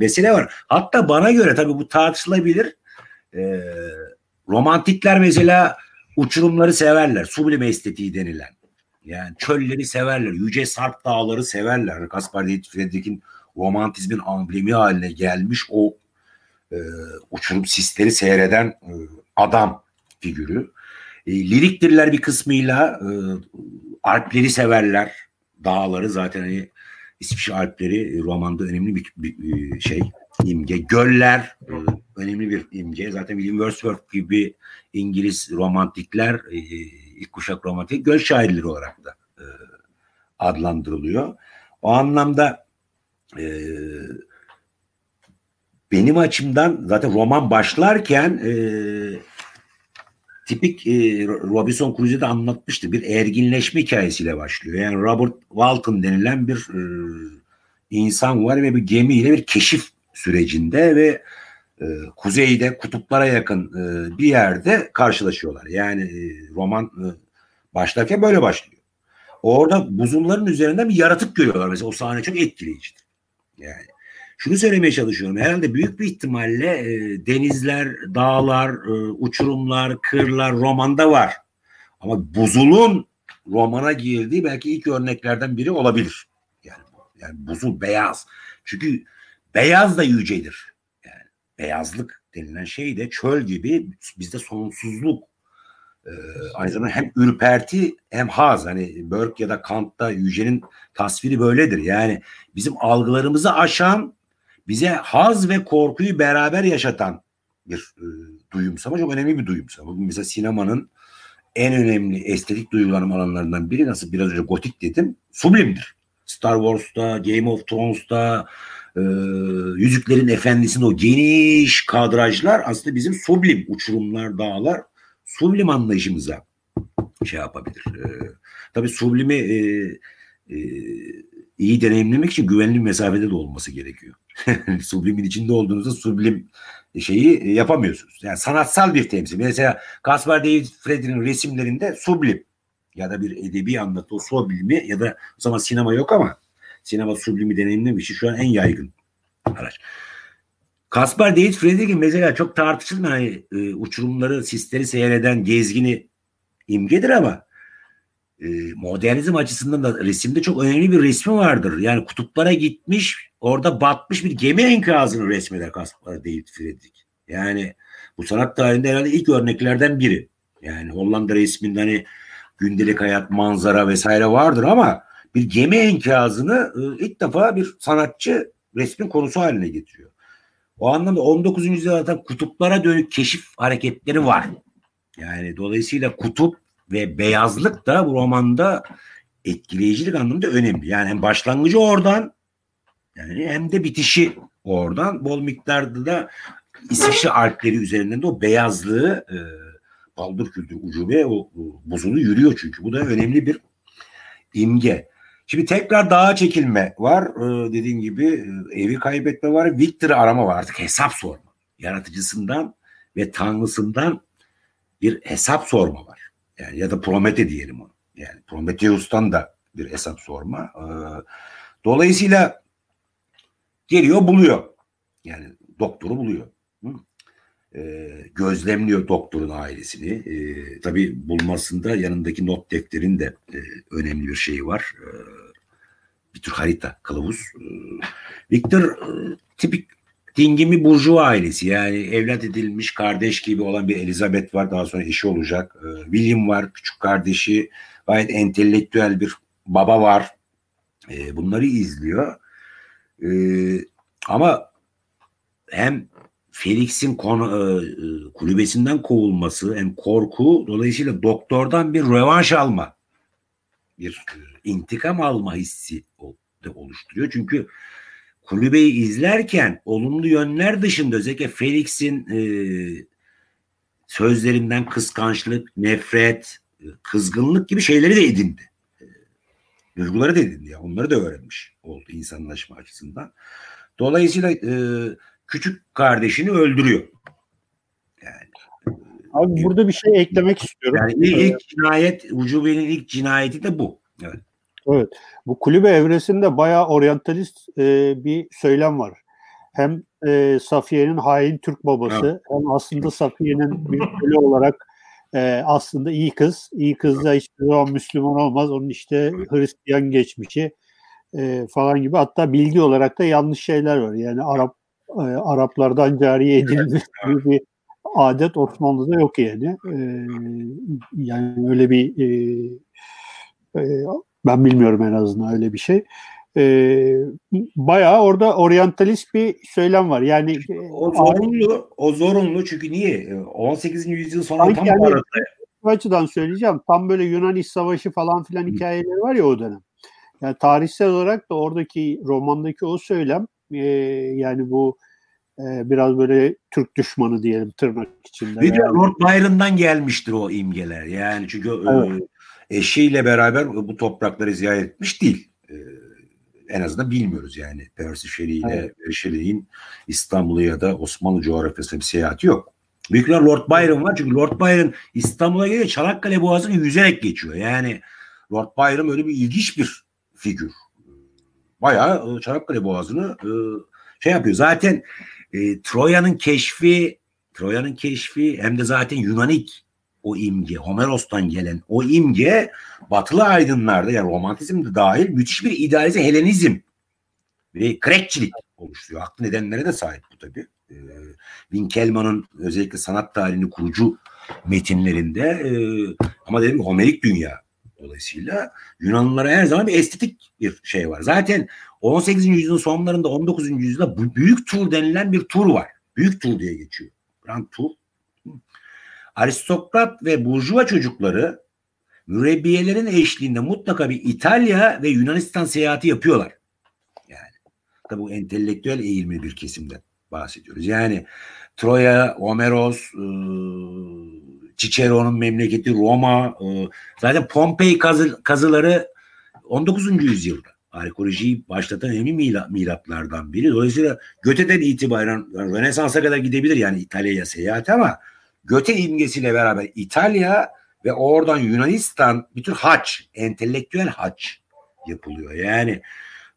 mesele var. Hatta bana göre tabii bu tartışılabilir. Romantikler mesela uçurumları severler. Sublime estetiği denilen. Yani çölleri severler. Yüce Sarp dağları severler. Kaspar David Friedrich'in romantizmin amblemi haline gelmiş o e, uçurum sisleri seyreden e, adam figürü. E, liriktirler bir kısmıyla e, Alpleri severler. Dağları zaten hani İsviçre Alpleri romanda önemli bir, bir, bir şey imge. Göller e, önemli bir imge. Zaten William Wordsworth gibi İngiliz romantikler e, ilk kuşak romantik göl şairleri olarak da e, adlandırılıyor. O anlamda e, benim açımdan zaten roman başlarken e, tipik e, Robinson Crusoe'de anlatmıştı. Bir erginleşme hikayesiyle başlıyor. Yani Robert Walton denilen bir e, insan var ve bir gemiyle bir keşif sürecinde ve e, kuzeyde kutuplara yakın e, bir yerde karşılaşıyorlar. Yani e, roman e, başlarken böyle başlıyor. Orada buzulların üzerinden bir yaratık görüyorlar mesela. O sahne çok etkileyicidir. Yani şunu söylemeye çalışıyorum. Herhalde büyük bir ihtimalle e, denizler, dağlar, e, uçurumlar, kırlar romanda var. Ama buzulun romana girdiği belki ilk örneklerden biri olabilir. Yani, yani buzul beyaz. Çünkü beyaz da yücedir. Beyazlık denilen şey de çöl gibi bizde sonsuzluk. Ee, aynı zamanda hem ürperti hem haz. Hani Burke ya da Kant'ta yücenin tasviri böyledir. Yani bizim algılarımızı aşan bize haz ve korkuyu beraber yaşatan bir e, duyumsama çok önemli bir duyumsama. Bugün mesela sinemanın en önemli estetik duygulanım alanlarından biri nasıl biraz önce gotik dedim sublimdir. Star Wars'ta, Game of Thrones'ta, e, Yüzüklerin Efendisi'nde o geniş kadrajlar aslında bizim sublim uçurumlar, dağlar sublim anlayışımıza şey yapabilir. E, tabii sublimi e, e, iyi deneyimlemek için güvenli mesafede de olması gerekiyor. *laughs* sublimin içinde olduğunuzda sublim şeyi yapamıyorsunuz. Yani sanatsal bir temsil. Mesela Caspar David Freddy'nin resimlerinde sublim ya da bir edebi anlatı o sublimi ya da o zaman sinema yok ama sinema sublimi deneyimlemek için şu an en yaygın araç. Caspar David Frederick'in mesela çok tartışılmayan hani, e, uçurumları, sisleri seyreden gezgini imgedir ama e, modernizm açısından da resimde çok önemli bir resmi vardır. Yani kutuplara gitmiş, orada batmış bir gemi enkazını resmeder Caspar David Friedrich. Yani bu sanat tarihinde herhalde ilk örneklerden biri. Yani Hollanda resminde hani gündelik hayat, manzara vesaire vardır ama bir gemi enkazını e, ilk defa bir sanatçı resmin konusu haline getiriyor. O anlamda 19. yüzyılda kutuplara dönük keşif hareketleri var. Yani dolayısıyla kutup ve beyazlık da bu romanda etkileyicilik anlamında önemli. Yani hem başlangıcı oradan yani hem de bitişi oradan bol miktarda da İsviçre Alpleri üzerinden de o beyazlığı e, baldır kültür ucube o, o buzulu yürüyor çünkü. Bu da önemli bir imge. Şimdi tekrar dağa çekilme var. Ee, dediğin gibi e, evi kaybetme var. Victor arama var. Artık hesap sorma. Yaratıcısından ve tanrısından bir hesap sorma var. Yani ya da Promete diyelim onu. Yani Prometheus'tan da bir hesap sorma. Ee, dolayısıyla geliyor buluyor. Yani doktoru buluyor. Ee, gözlemliyor doktorun ailesini. Ee, tabii bulmasında yanındaki not defterin de e, önemli bir şeyi var. Ee, bir tür harita, kılavuz. Ee, Victor e, tipik dingimi burjuva ailesi yani evlat edilmiş kardeş gibi olan bir Elizabeth var daha sonra eşi olacak. Ee, William var küçük kardeşi gayet entelektüel bir baba var. Ee, bunları izliyor. Ee, ama hem Felix'in konu, e, e, kulübesinden kovulması hem korku dolayısıyla doktordan bir rövanş alma bir e, intikam alma hissi de oluşturuyor. Çünkü kulübeyi izlerken olumlu yönler dışında özellikle Felix'in e, sözlerinden kıskançlık, nefret, e, kızgınlık gibi şeyleri de edindi. Duyguları da edindi. Yani. Onları da öğrenmiş oldu insanlaşma açısından. Dolayısıyla e, küçük kardeşini öldürüyor. Yani Abi burada bir şey eklemek istiyorum. Yani ilk cinayet, Ucube'nin ilk cinayeti de bu. Evet. Evet. Bu kulübe evresinde bayağı oryantalist e, bir söylem var. Hem e, Safiye'nin hain Türk babası evet. hem aslında Safiye'nin bir köle olarak e, aslında iyi kız. İyi kız da hiçbir zaman Müslüman olmaz. Onun işte Hristiyan geçmişi e, falan gibi. Hatta bilgi olarak da yanlış şeyler var. Yani Arap e, Araplardan cariye edilmiş gibi bir adet Osmanlı'da yok yani. E, yani öyle bir e, e, ben bilmiyorum en azından öyle bir şey. E, bayağı orada oryantalist bir söylem var. Yani o zorunlu, o zorunlu çünkü niye? 18. yüzyıl sonunda tam yani, arada. Bu açıdan söyleyeceğim. Tam böyle Yunan İç Savaşı falan filan hikayeleri var ya o dönem. Yani tarihsel olarak da oradaki romandaki o söylem e, yani bu e, biraz böyle Türk düşmanı diyelim tırnak içinde. Bir de Lord Byron'dan gelmiştir o imgeler. Yani çünkü e, evet. e, eşiyle beraber bu toprakları ziyaret etmiş değil. E, en azından bilmiyoruz yani. Percy Shelley ile evet. Shelley'in İstanbul'u ya da Osmanlı coğrafyasında bir seyahati yok. Büyükler Lord Byron var çünkü Lord Byron İstanbul'a geliyor Çanakkale Boğazı'nı yüzerek geçiyor. Yani Lord Byron öyle bir ilginç bir figür. Bayağı e, Çanakkale Boğazı'nı e, şey yapıyor. Zaten e, Troya'nın keşfi Troya'nın keşfi hem de zaten Yunanik o imge, Homeros'tan gelen o imge batılı aydınlarda yani romantizm de dahil müthiş bir idealize Helenizm ve krekçilik oluşturuyor. Haklı nedenlere de sahip bu tabii. Ee, Winkelmann'ın özellikle sanat tarihini kurucu metinlerinde e, ama dedim Homerik dünya dolayısıyla Yunanlılara her zaman bir estetik bir şey var. Zaten 18. yüzyılın sonlarında 19. yüzyılda büyük tur denilen bir tur var. Büyük tur diye geçiyor. Grand tur. Aristokrat ve burjuva çocukları mürebbiyelerin eşliğinde mutlaka bir İtalya ve Yunanistan seyahati yapıyorlar. Yani tabi bu entelektüel eğilimi bir kesimden bahsediyoruz. Yani Troya, Homeros, ıı, Cicero'nun memleketi Roma, ıı, zaten Pompei kazı, kazıları 19. yüzyılda arkeolojiyi başlatan önemli milatlardan biri. Dolayısıyla Göte'den itibaren Rönesans'a kadar gidebilir yani İtalya'ya seyahat ama Göte imgesiyle beraber İtalya ve oradan Yunanistan bir tür haç, entelektüel haç yapılıyor. Yani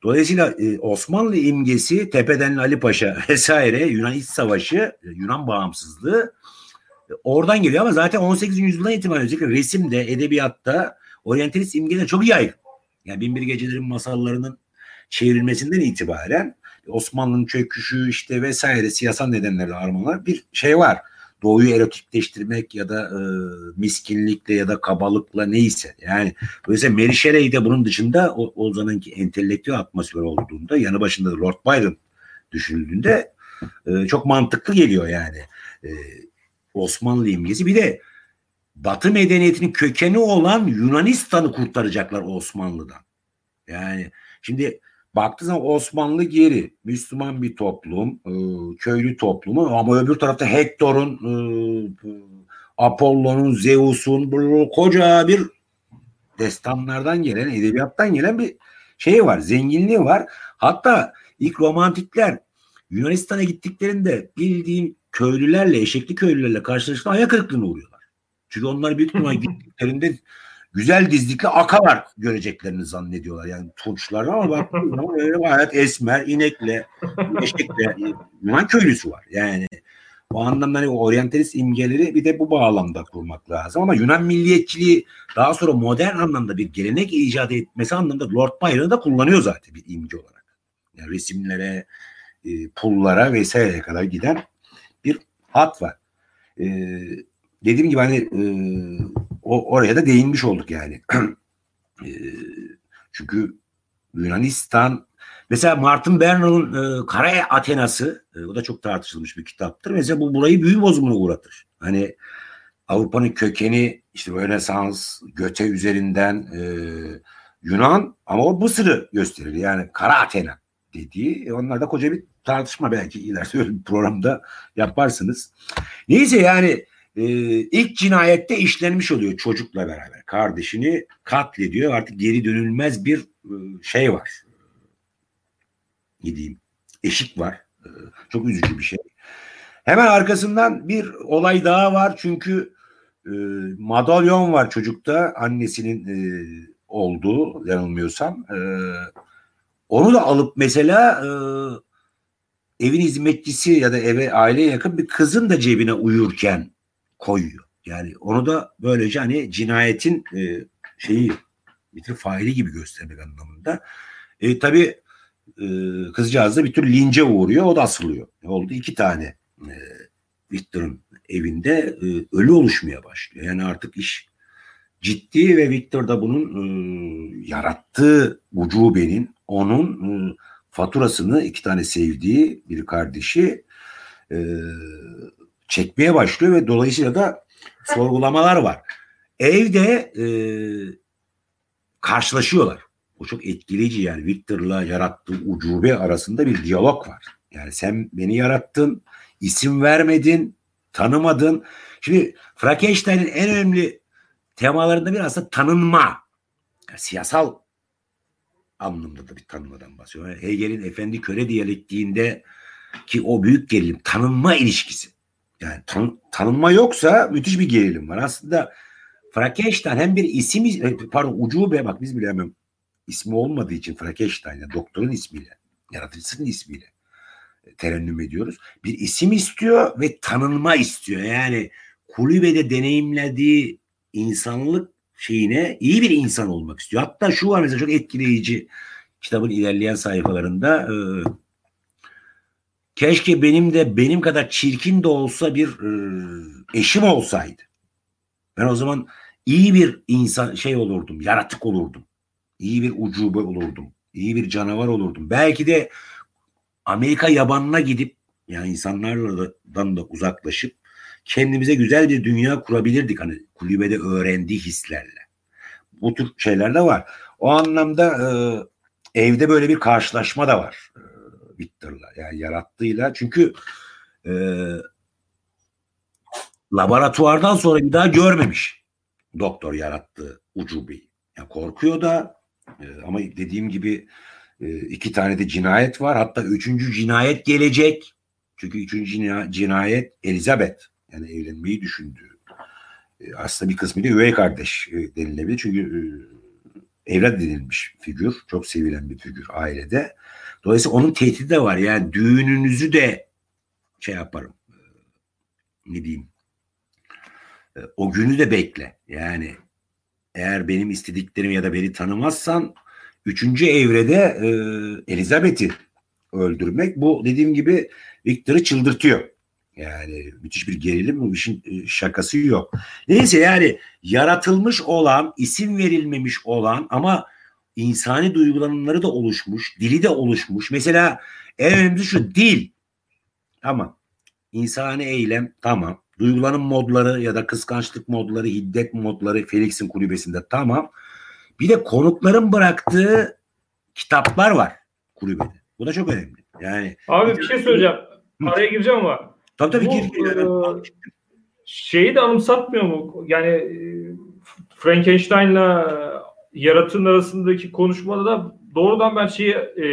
dolayısıyla e, Osmanlı imgesi tepeden Ali Paşa *laughs* vesaire Yunan İç Savaşı, Yunan bağımsızlığı e, oradan geliyor ama zaten 18. yüzyıldan itibaren özellikle resimde, edebiyatta oryantalist imgeler çok yaygın. Yani Binbir Gecelerin masallarının çevrilmesinden itibaren Osmanlı'nın çöküşü işte vesaire siyasal nedenlerle armalar bir şey var doğuyu erotikleştirmek ya da e, miskinlikle ya da kabalıkla neyse. Yani dolayısıyla Mary Shelley de bunun dışında o, o entelektüel atmosfer olduğunda yanı başında Lord Byron düşünüldüğünde e, çok mantıklı geliyor yani. E, Osmanlı imgesi. Bir de Batı medeniyetinin kökeni olan Yunanistan'ı kurtaracaklar Osmanlı'dan. Yani şimdi Baktığı zaman Osmanlı geri. Müslüman bir toplum, e, köylü toplumu ama öbür tarafta Hektor'un, e, Apollon'un, Zeus'un koca bir destanlardan gelen, edebiyattan gelen bir şey var, zenginliği var. Hatta ilk romantikler Yunanistan'a gittiklerinde bildiğim köylülerle, eşekli köylülerle karşılaştığında ayak kırıklığına uğruyorlar. Çünkü onlar büyük ihtimal gittiklerinde güzel dizlikli akalar göreceklerini zannediyorlar. Yani tunçlar ama baktığınız *laughs* zaman öyle gayet esmer, inekle, eşekle Yunan köylüsü var. Yani o anlamda hani o oryantalist imgeleri bir de bu bağlamda kurmak lazım. Ama Yunan milliyetçiliği daha sonra modern anlamda bir gelenek icat etmesi anlamda Lord Byron'ı da kullanıyor zaten bir imge olarak. Yani resimlere, e, pullara vesaireye kadar giden hat var. E, dediğim gibi hani e, o oraya da değinmiş olduk yani. *clears throat* e, çünkü Yunanistan mesela Martin Bernal'ın e, Kara Athenası e, o da çok tartışılmış bir kitaptır. Mesela bu burayı büyü bozumuna uğratır. Hani Avrupa'nın kökeni işte Rönesans, Göte üzerinden e, Yunan ama o Mısır'ı gösterir. Yani Kara Athena dediği. E, onlar da koca bir tartışma belki ileride bir programda yaparsınız. Neyse yani e, ilk cinayette işlenmiş oluyor çocukla beraber. Kardeşini katlediyor. Artık geri dönülmez bir e, şey var. Gideyim. Eşik var. E, çok üzücü bir şey. Hemen arkasından bir olay daha var. Çünkü e, madalyon var çocukta. Annesinin e, olduğu yanılmıyorsam. E, onu da alıp mesela e, evin hizmetçisi ya da eve aileye yakın bir kızın da cebine uyurken koyuyor. Yani onu da böylece hani cinayetin e, şeyi bir faili gibi göstermek anlamında. E, tabii e, kızcağız da bir tür lince uğruyor. O da asılıyor. Oldu iki tane e, Victor'ın evinde e, ölü oluşmaya başlıyor. Yani artık iş ciddi ve Victor da bunun e, yarattığı ucubenin onun e, faturasını iki tane sevdiği bir kardeşi e, çekmeye başlıyor ve dolayısıyla da sorgulamalar var. Evde e, karşılaşıyorlar. O çok etkileyici yani Victor'la yarattığı ucube arasında bir diyalog var. Yani sen beni yarattın, isim vermedin, tanımadın. Şimdi Frankenstein'in en önemli temalarında bir aslında tanınma. Yani siyasal anlamda da bir tanımadan bahsediyor. Yani Hegel'in efendi köle diyalektiğinde ki o büyük gerilim tanınma ilişkisi. Yani tan tanınma yoksa müthiş bir gerilim var. Aslında Frankenstein hem bir isim e, pardon ucube bak biz bile hemen ismi olmadığı için Frankenstein yani doktorun ismiyle yaratıcısının ismiyle e, terennüm ediyoruz. Bir isim istiyor ve tanınma istiyor. Yani kulübede deneyimlediği insanlık şeyine iyi bir insan olmak istiyor. Hatta şu var mesela çok etkileyici kitabın ilerleyen sayfalarında e, keşke benim de benim kadar çirkin de olsa bir e, eşim olsaydı. Ben o zaman iyi bir insan şey olurdum, yaratık olurdum. İyi bir ucube olurdum. İyi bir canavar olurdum. Belki de Amerika yabanına gidip yani insanlardan da uzaklaşıp kendimize güzel bir dünya kurabilirdik hani kulübede öğrendiği hislerle. Bu tür şeyler de var. O anlamda e, evde böyle bir karşılaşma da var e, Victor'la yani yarattığıyla. Çünkü e, laboratuvardan sonra bir daha görmemiş doktor yarattığı ucubeyi. Yani korkuyor da e, ama dediğim gibi e, iki tane de cinayet var. Hatta üçüncü cinayet gelecek. Çünkü üçüncü cinayet Elizabeth. Yani evlenmeyi düşündüğü. E, aslında bir kısmı da üvey kardeş e, denilebilir. Çünkü e, evlat edilmiş figür. Çok sevilen bir figür ailede. Dolayısıyla onun tehdidi de var. Yani düğününüzü de şey yaparım. E, ne diyeyim o günü de bekle. Yani eğer benim istediklerimi ya da beni tanımazsan üçüncü evrede e, Elizabeth'i öldürmek bu dediğim gibi Victor'ı çıldırtıyor. Yani müthiş bir gerilim bu işin e, şakası yok. Neyse yani yaratılmış olan, isim verilmemiş olan ama insani duygulanımları da oluşmuş, dili de oluşmuş. Mesela en önemlisi şu dil. Tamam. İnsani eylem tamam. Duygulanım modları ya da kıskançlık modları, hiddet modları Felix'in kulübesinde tamam. Bir de konukların bıraktığı kitaplar var kulübede. Bu da çok önemli. Yani Abi bir şey söyleyeceğim. Araya gireceğim ama. Tabii tabii gir. gir. E, şeyi de anımsatmıyor mu? Yani e, Frankenstein'la yaratığın arasındaki konuşmada da doğrudan ben şeyi e,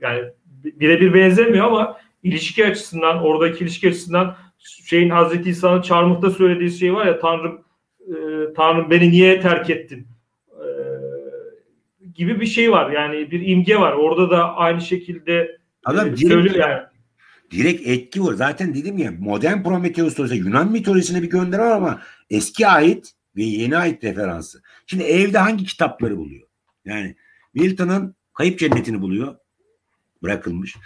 yani birebir benzemiyor ama ilişki açısından oradaki ilişki açısından şeyin Hazreti İsa'nın çarmıhta söylediği şey var ya Tanrım e, Tanrım beni niye terk ettin e, gibi bir şey var. Yani bir imge var. Orada da aynı şekilde Adam e, söylüyor yani. Direkt etki var. Zaten dedim ya modern Prometheus olsa Yunan mitolojisine bir gönder var ama eski ait ve yeni ait referansı. Şimdi evde hangi kitapları buluyor? Yani Milton'ın Kayıp Cennetini buluyor. Bırakılmış.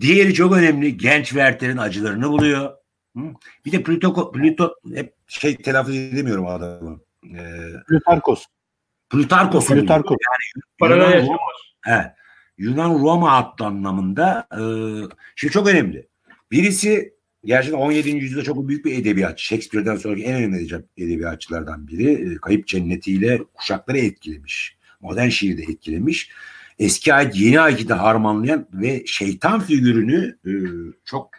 Diğeri çok önemli. Genç Werther'in acılarını buluyor. Bir de Pluto, Pluto hep şey telaffuz edemiyorum adamı. Ee, Plutarkos. Plutarkos. Plutarkos. Yani Yunan, Roma, he, Yunan Roma adlı anlamında e, şimdi çok önemli. Birisi gerçekten 17. yüzyılda çok büyük bir edebiyatçı. Shakespeare'den sonraki en önemli edebiyatçılardan biri. E, Kayıp Cenneti'yle kuşakları etkilemiş. Modern şiiri de etkilemiş. Eski ait yeni ayeti de harmanlayan ve şeytan figürünü e, çok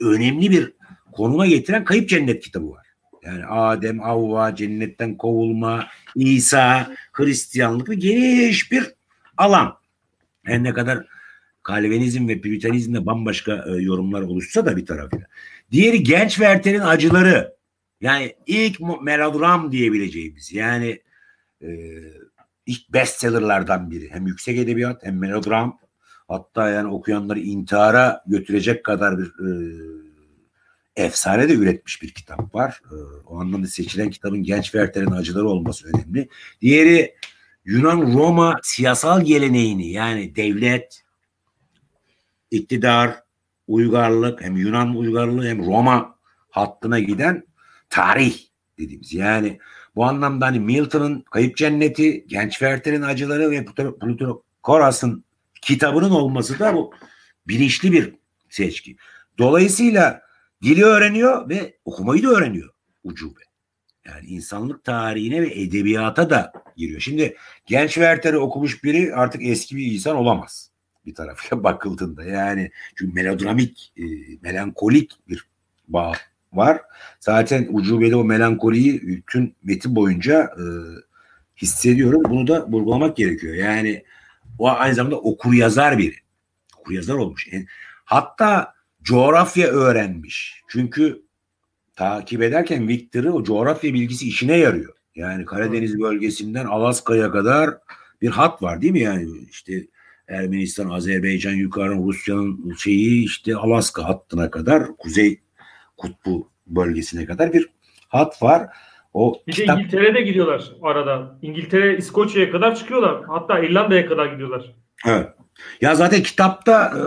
önemli bir konuma getiren Kayıp Cennet kitabı var. Yani Adem, Havva, cennetten kovulma, İsa, Hristiyanlık ve geniş bir alan. Her ne kadar Kalvinizm ve Püritanizmde bambaşka e, yorumlar oluşsa da bir tarafıyla. Diğeri genç Werther'in acıları. Yani ilk melodram diyebileceğimiz yani e, ilk bestsellerlardan biri. Hem yüksek edebiyat hem melodram. Hatta yani okuyanları intihara götürecek kadar bir e, efsane de üretmiş bir kitap var. E, o anlamda seçilen kitabın Genç Werther'in acıları olması önemli. Diğeri Yunan-Roma siyasal geleneğini yani devlet, iktidar, uygarlık hem Yunan uygarlığı hem Roma hattına giden tarih dediğimiz. Yani bu anlamda hani Milton'ın Kayıp Cenneti, Genç Werther'in acıları ve Protagoras kitabının olması da bu bilinçli bir seçki. Dolayısıyla dili öğreniyor ve okumayı da öğreniyor ucube. Yani insanlık tarihine ve edebiyata da giriyor. Şimdi genç Werther'i okumuş biri artık eski bir insan olamaz. Bir tarafıyla *laughs* bakıldığında yani çünkü melodramik, e, melankolik bir bağ var. Zaten ucubeli o melankoliyi bütün metin boyunca e, hissediyorum. Bunu da vurgulamak gerekiyor. Yani o aynı zamanda okur yazar biri. Okur yazar olmuş. Yani, hatta coğrafya öğrenmiş. Çünkü takip ederken Victor'ı o coğrafya bilgisi işine yarıyor. Yani Karadeniz bölgesinden Alaska'ya kadar bir hat var değil mi? Yani işte Ermenistan, Azerbaycan, yukarı Rusya'nın şeyi işte Alaska hattına kadar Kuzey Kutbu bölgesine kadar bir hat var. O bir kitap... de İngiltere'de gidiyorlar arada. İngiltere, İskoçya'ya kadar çıkıyorlar. Hatta İrlanda'ya kadar gidiyorlar. Evet. Ya zaten kitapta e,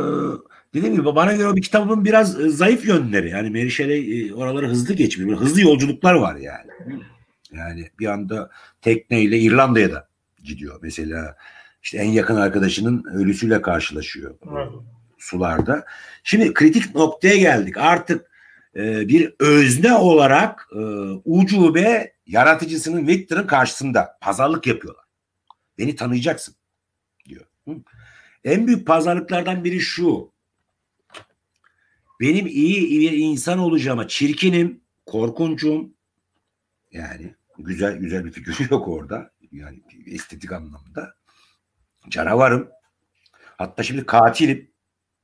dediğim gibi bana göre o bir kitabın biraz e, zayıf yönleri. Yani Mary Shelley e, oraları hızlı geçmiyor. Hızlı yolculuklar var yani. Yani bir anda tekneyle İrlanda'ya da gidiyor. Mesela işte en yakın arkadaşının ölüsüyle karşılaşıyor evet. sularda. Şimdi kritik noktaya geldik. Artık e, bir özne olarak e, ucube yaratıcısının Victor'ın karşısında pazarlık yapıyorlar. Beni tanıyacaksın diyor. Hı? En büyük pazarlıklardan biri şu. Benim iyi bir insan olacağıma çirkinim, korkuncum. Yani güzel güzel bir figür *laughs* yok orada. Yani estetik anlamda. Canavarım. Hatta şimdi katilim.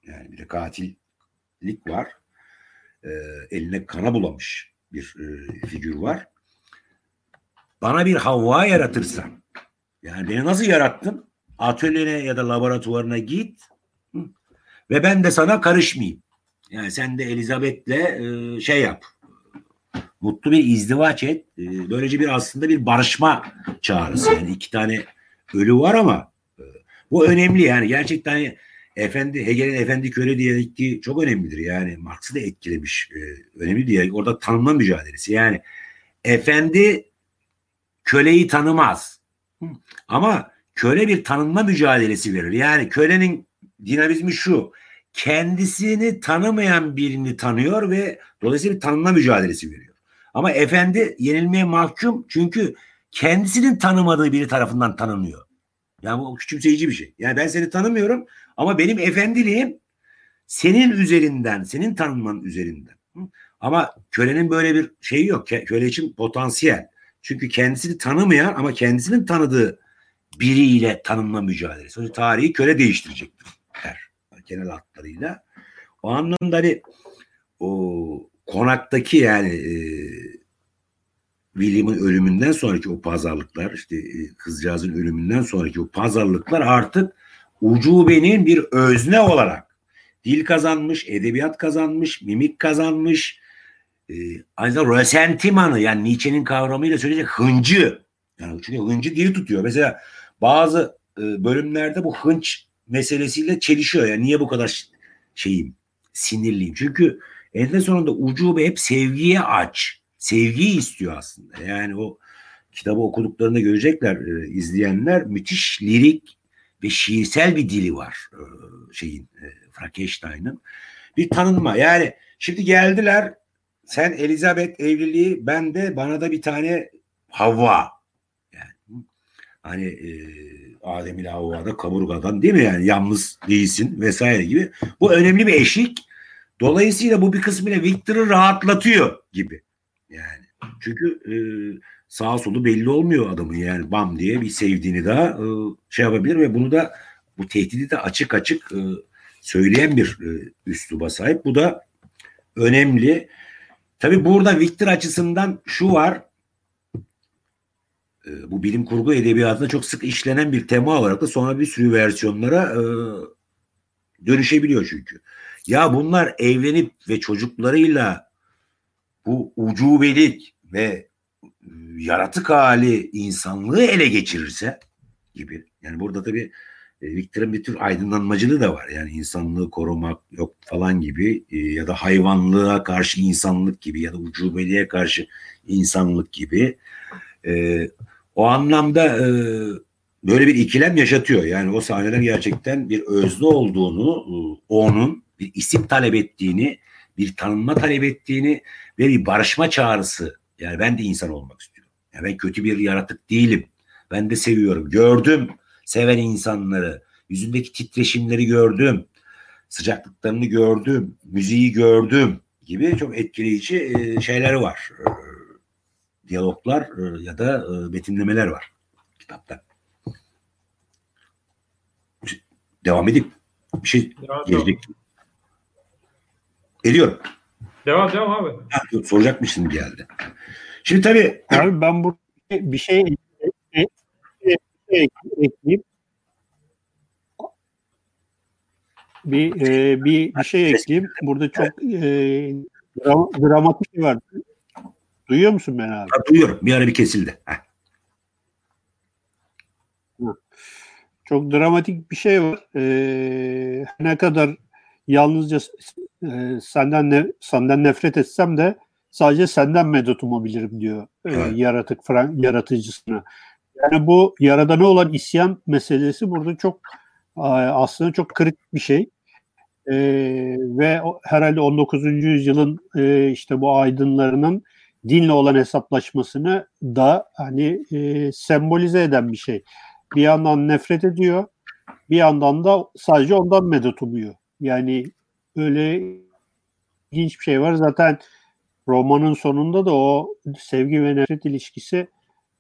Yani bir de katillik var e, eline kana bulamış bir e, figür var. Bana bir Havva yaratırsan, yani beni nasıl yarattın? Atölyene ya da laboratuvarına git ve ben de sana karışmayayım. Yani sen de Elizabeth'le e, şey yap. Mutlu bir izdivaç et. E, böylece bir aslında bir barışma çağrısı. Yani iki tane ölü var ama bu önemli yani gerçekten efendi Hegel'in efendi köle diyalektiği çok önemlidir. Yani Marx'ı da etkilemiş. E, önemli diye orada tanınma mücadelesi. Yani efendi köleyi tanımaz. Ama köle bir tanınma mücadelesi verir. Yani kölenin dinamizmi şu. Kendisini tanımayan birini tanıyor ve dolayısıyla bir tanınma mücadelesi veriyor. Ama efendi yenilmeye mahkum çünkü kendisinin tanımadığı biri tarafından tanınıyor. Yani bu küçümseyici bir şey. Yani ben seni tanımıyorum ama benim efendiliğim senin üzerinden, senin tanınman üzerinden. Ama kölenin böyle bir şeyi yok. Köle için potansiyel. Çünkü kendisini tanımayan ama kendisinin tanıdığı biriyle tanınma mücadelesi. Sonuçta tarihi köle değiştirecektir der. Genel hatlarıyla. O anlamda hani o konaktaki yani e, William'ın ölümünden sonraki o pazarlıklar işte e, kızcağızın ölümünden sonraki o pazarlıklar artık ucubenin bir özne olarak dil kazanmış, edebiyat kazanmış, mimik kazanmış, e, aynı resentimanı yani Nietzsche'nin kavramıyla söyleyecek hıncı. Yani çünkü hıncı dili tutuyor. Mesela bazı e, bölümlerde bu hınç meselesiyle çelişiyor. Yani niye bu kadar şeyim, sinirliyim? Çünkü eninde sonunda ucube hep sevgiye aç. Sevgiyi istiyor aslında. Yani o kitabı okuduklarında görecekler e, izleyenler müthiş lirik ve şiirsel bir dili var e, şeyin e, Frankenstein'ın. Bir tanınma. Yani şimdi geldiler sen Elizabeth evliliği ben de bana da bir tane Havva. Yani hani e, Adem ile Havva'da kaburgadan değil mi yani yalnız değilsin vesaire gibi. Bu önemli bir eşik. Dolayısıyla bu bir kısmıyla Victor'ı rahatlatıyor gibi. Yani çünkü e, sağ solu belli olmuyor adamın yani bam diye bir sevdiğini daha e, şey yapabilir ve bunu da bu tehdidi de açık açık e, söyleyen bir e, üsluba sahip. Bu da önemli. Tabi burada Victor açısından şu var. E, bu bilim kurgu edebiyatında çok sık işlenen bir tema olarak da sonra bir sürü versiyonlara e, dönüşebiliyor çünkü. Ya bunlar evlenip ve çocuklarıyla bu ucubelik ve yaratık hali insanlığı ele geçirirse gibi. Yani burada tabii e, Victor'ın bir tür aydınlanmacılığı da var. Yani insanlığı korumak yok falan gibi e, ya da hayvanlığa karşı insanlık gibi ya da ucubeliğe karşı insanlık gibi. E, o anlamda böyle bir ikilem yaşatıyor. Yani o sahneler gerçekten bir özlü olduğunu, e, onun bir isim talep ettiğini, bir tanınma talep ettiğini ve bir barışma çağrısı. Yani ben de insan olmak istiyorum. Yani ben kötü bir yaratık değilim. Ben de seviyorum. Gördüm seven insanları. Yüzündeki titreşimleri gördüm. Sıcaklıklarını gördüm. Müziği gördüm gibi çok etkileyici e, şeyleri var. E, diyaloglar e, ya da betimlemeler var kitapta. Devam edip bir şey gelecek. Ediyorum. Devam devam abi. Ha, soracakmışsın geldi. Şimdi tabii abi ben bu bir şey ekleyeyim. Bir, e, bir, bir şey ekleyeyim. Burada çok e, dramatik şey var. Duyuyor musun beni abi? Ha, duyuyorum. Bir ara bir kesildi. Heh. Çok dramatik bir şey var. Ee, ne kadar yalnızca e, senden ne, senden nefret etsem de sadece senden medet umabilirim diyor e, yaratık yaratıcısına. Yani bu yaradana olan isyan meselesi burada çok aslında çok kritik bir şey. E, ve herhalde 19. yüzyılın e, işte bu aydınlarının dinle olan hesaplaşmasını da hani e, sembolize eden bir şey. Bir yandan nefret ediyor, bir yandan da sadece ondan medet umuyor. Yani öyle ilginç bir şey var. Zaten romanın sonunda da o sevgi ve nefret ilişkisi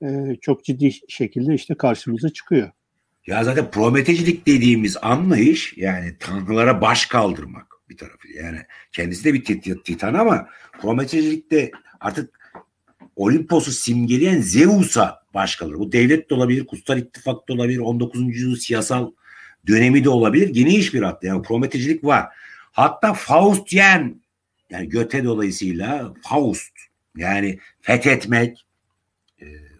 e, çok ciddi şekilde işte karşımıza çıkıyor. Ya zaten prometecilik dediğimiz anlayış yani tanrılara baş kaldırmak bir tarafı. Yani kendisi de bir titan ama prometecilikte artık Olimpos'u simgeleyen Zeus'a baş kalır. Bu devlet de olabilir, kutsal ittifak da olabilir, 19. yüzyıl siyasal dönemi de olabilir. Geniş bir hatta yani prometecilik var. Hatta Faustyen yani Göte dolayısıyla Faust yani fethetmek,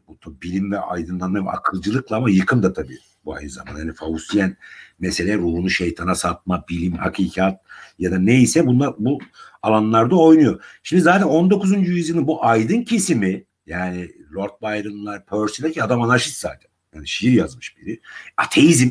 bu bilim ve aydınlanma ve akılcılıkla ama yıkım da tabii bu aynı zamanda. Yani Faustiyen mesele ruhunu şeytana satma, bilim, hakikat ya da neyse bunlar bu alanlarda oynuyor. Şimdi zaten 19. yüzyılın bu aydın kesimi yani Lord Byron'lar, Percy'ler adam anarşist zaten. Yani şiir yazmış biri. Ateizm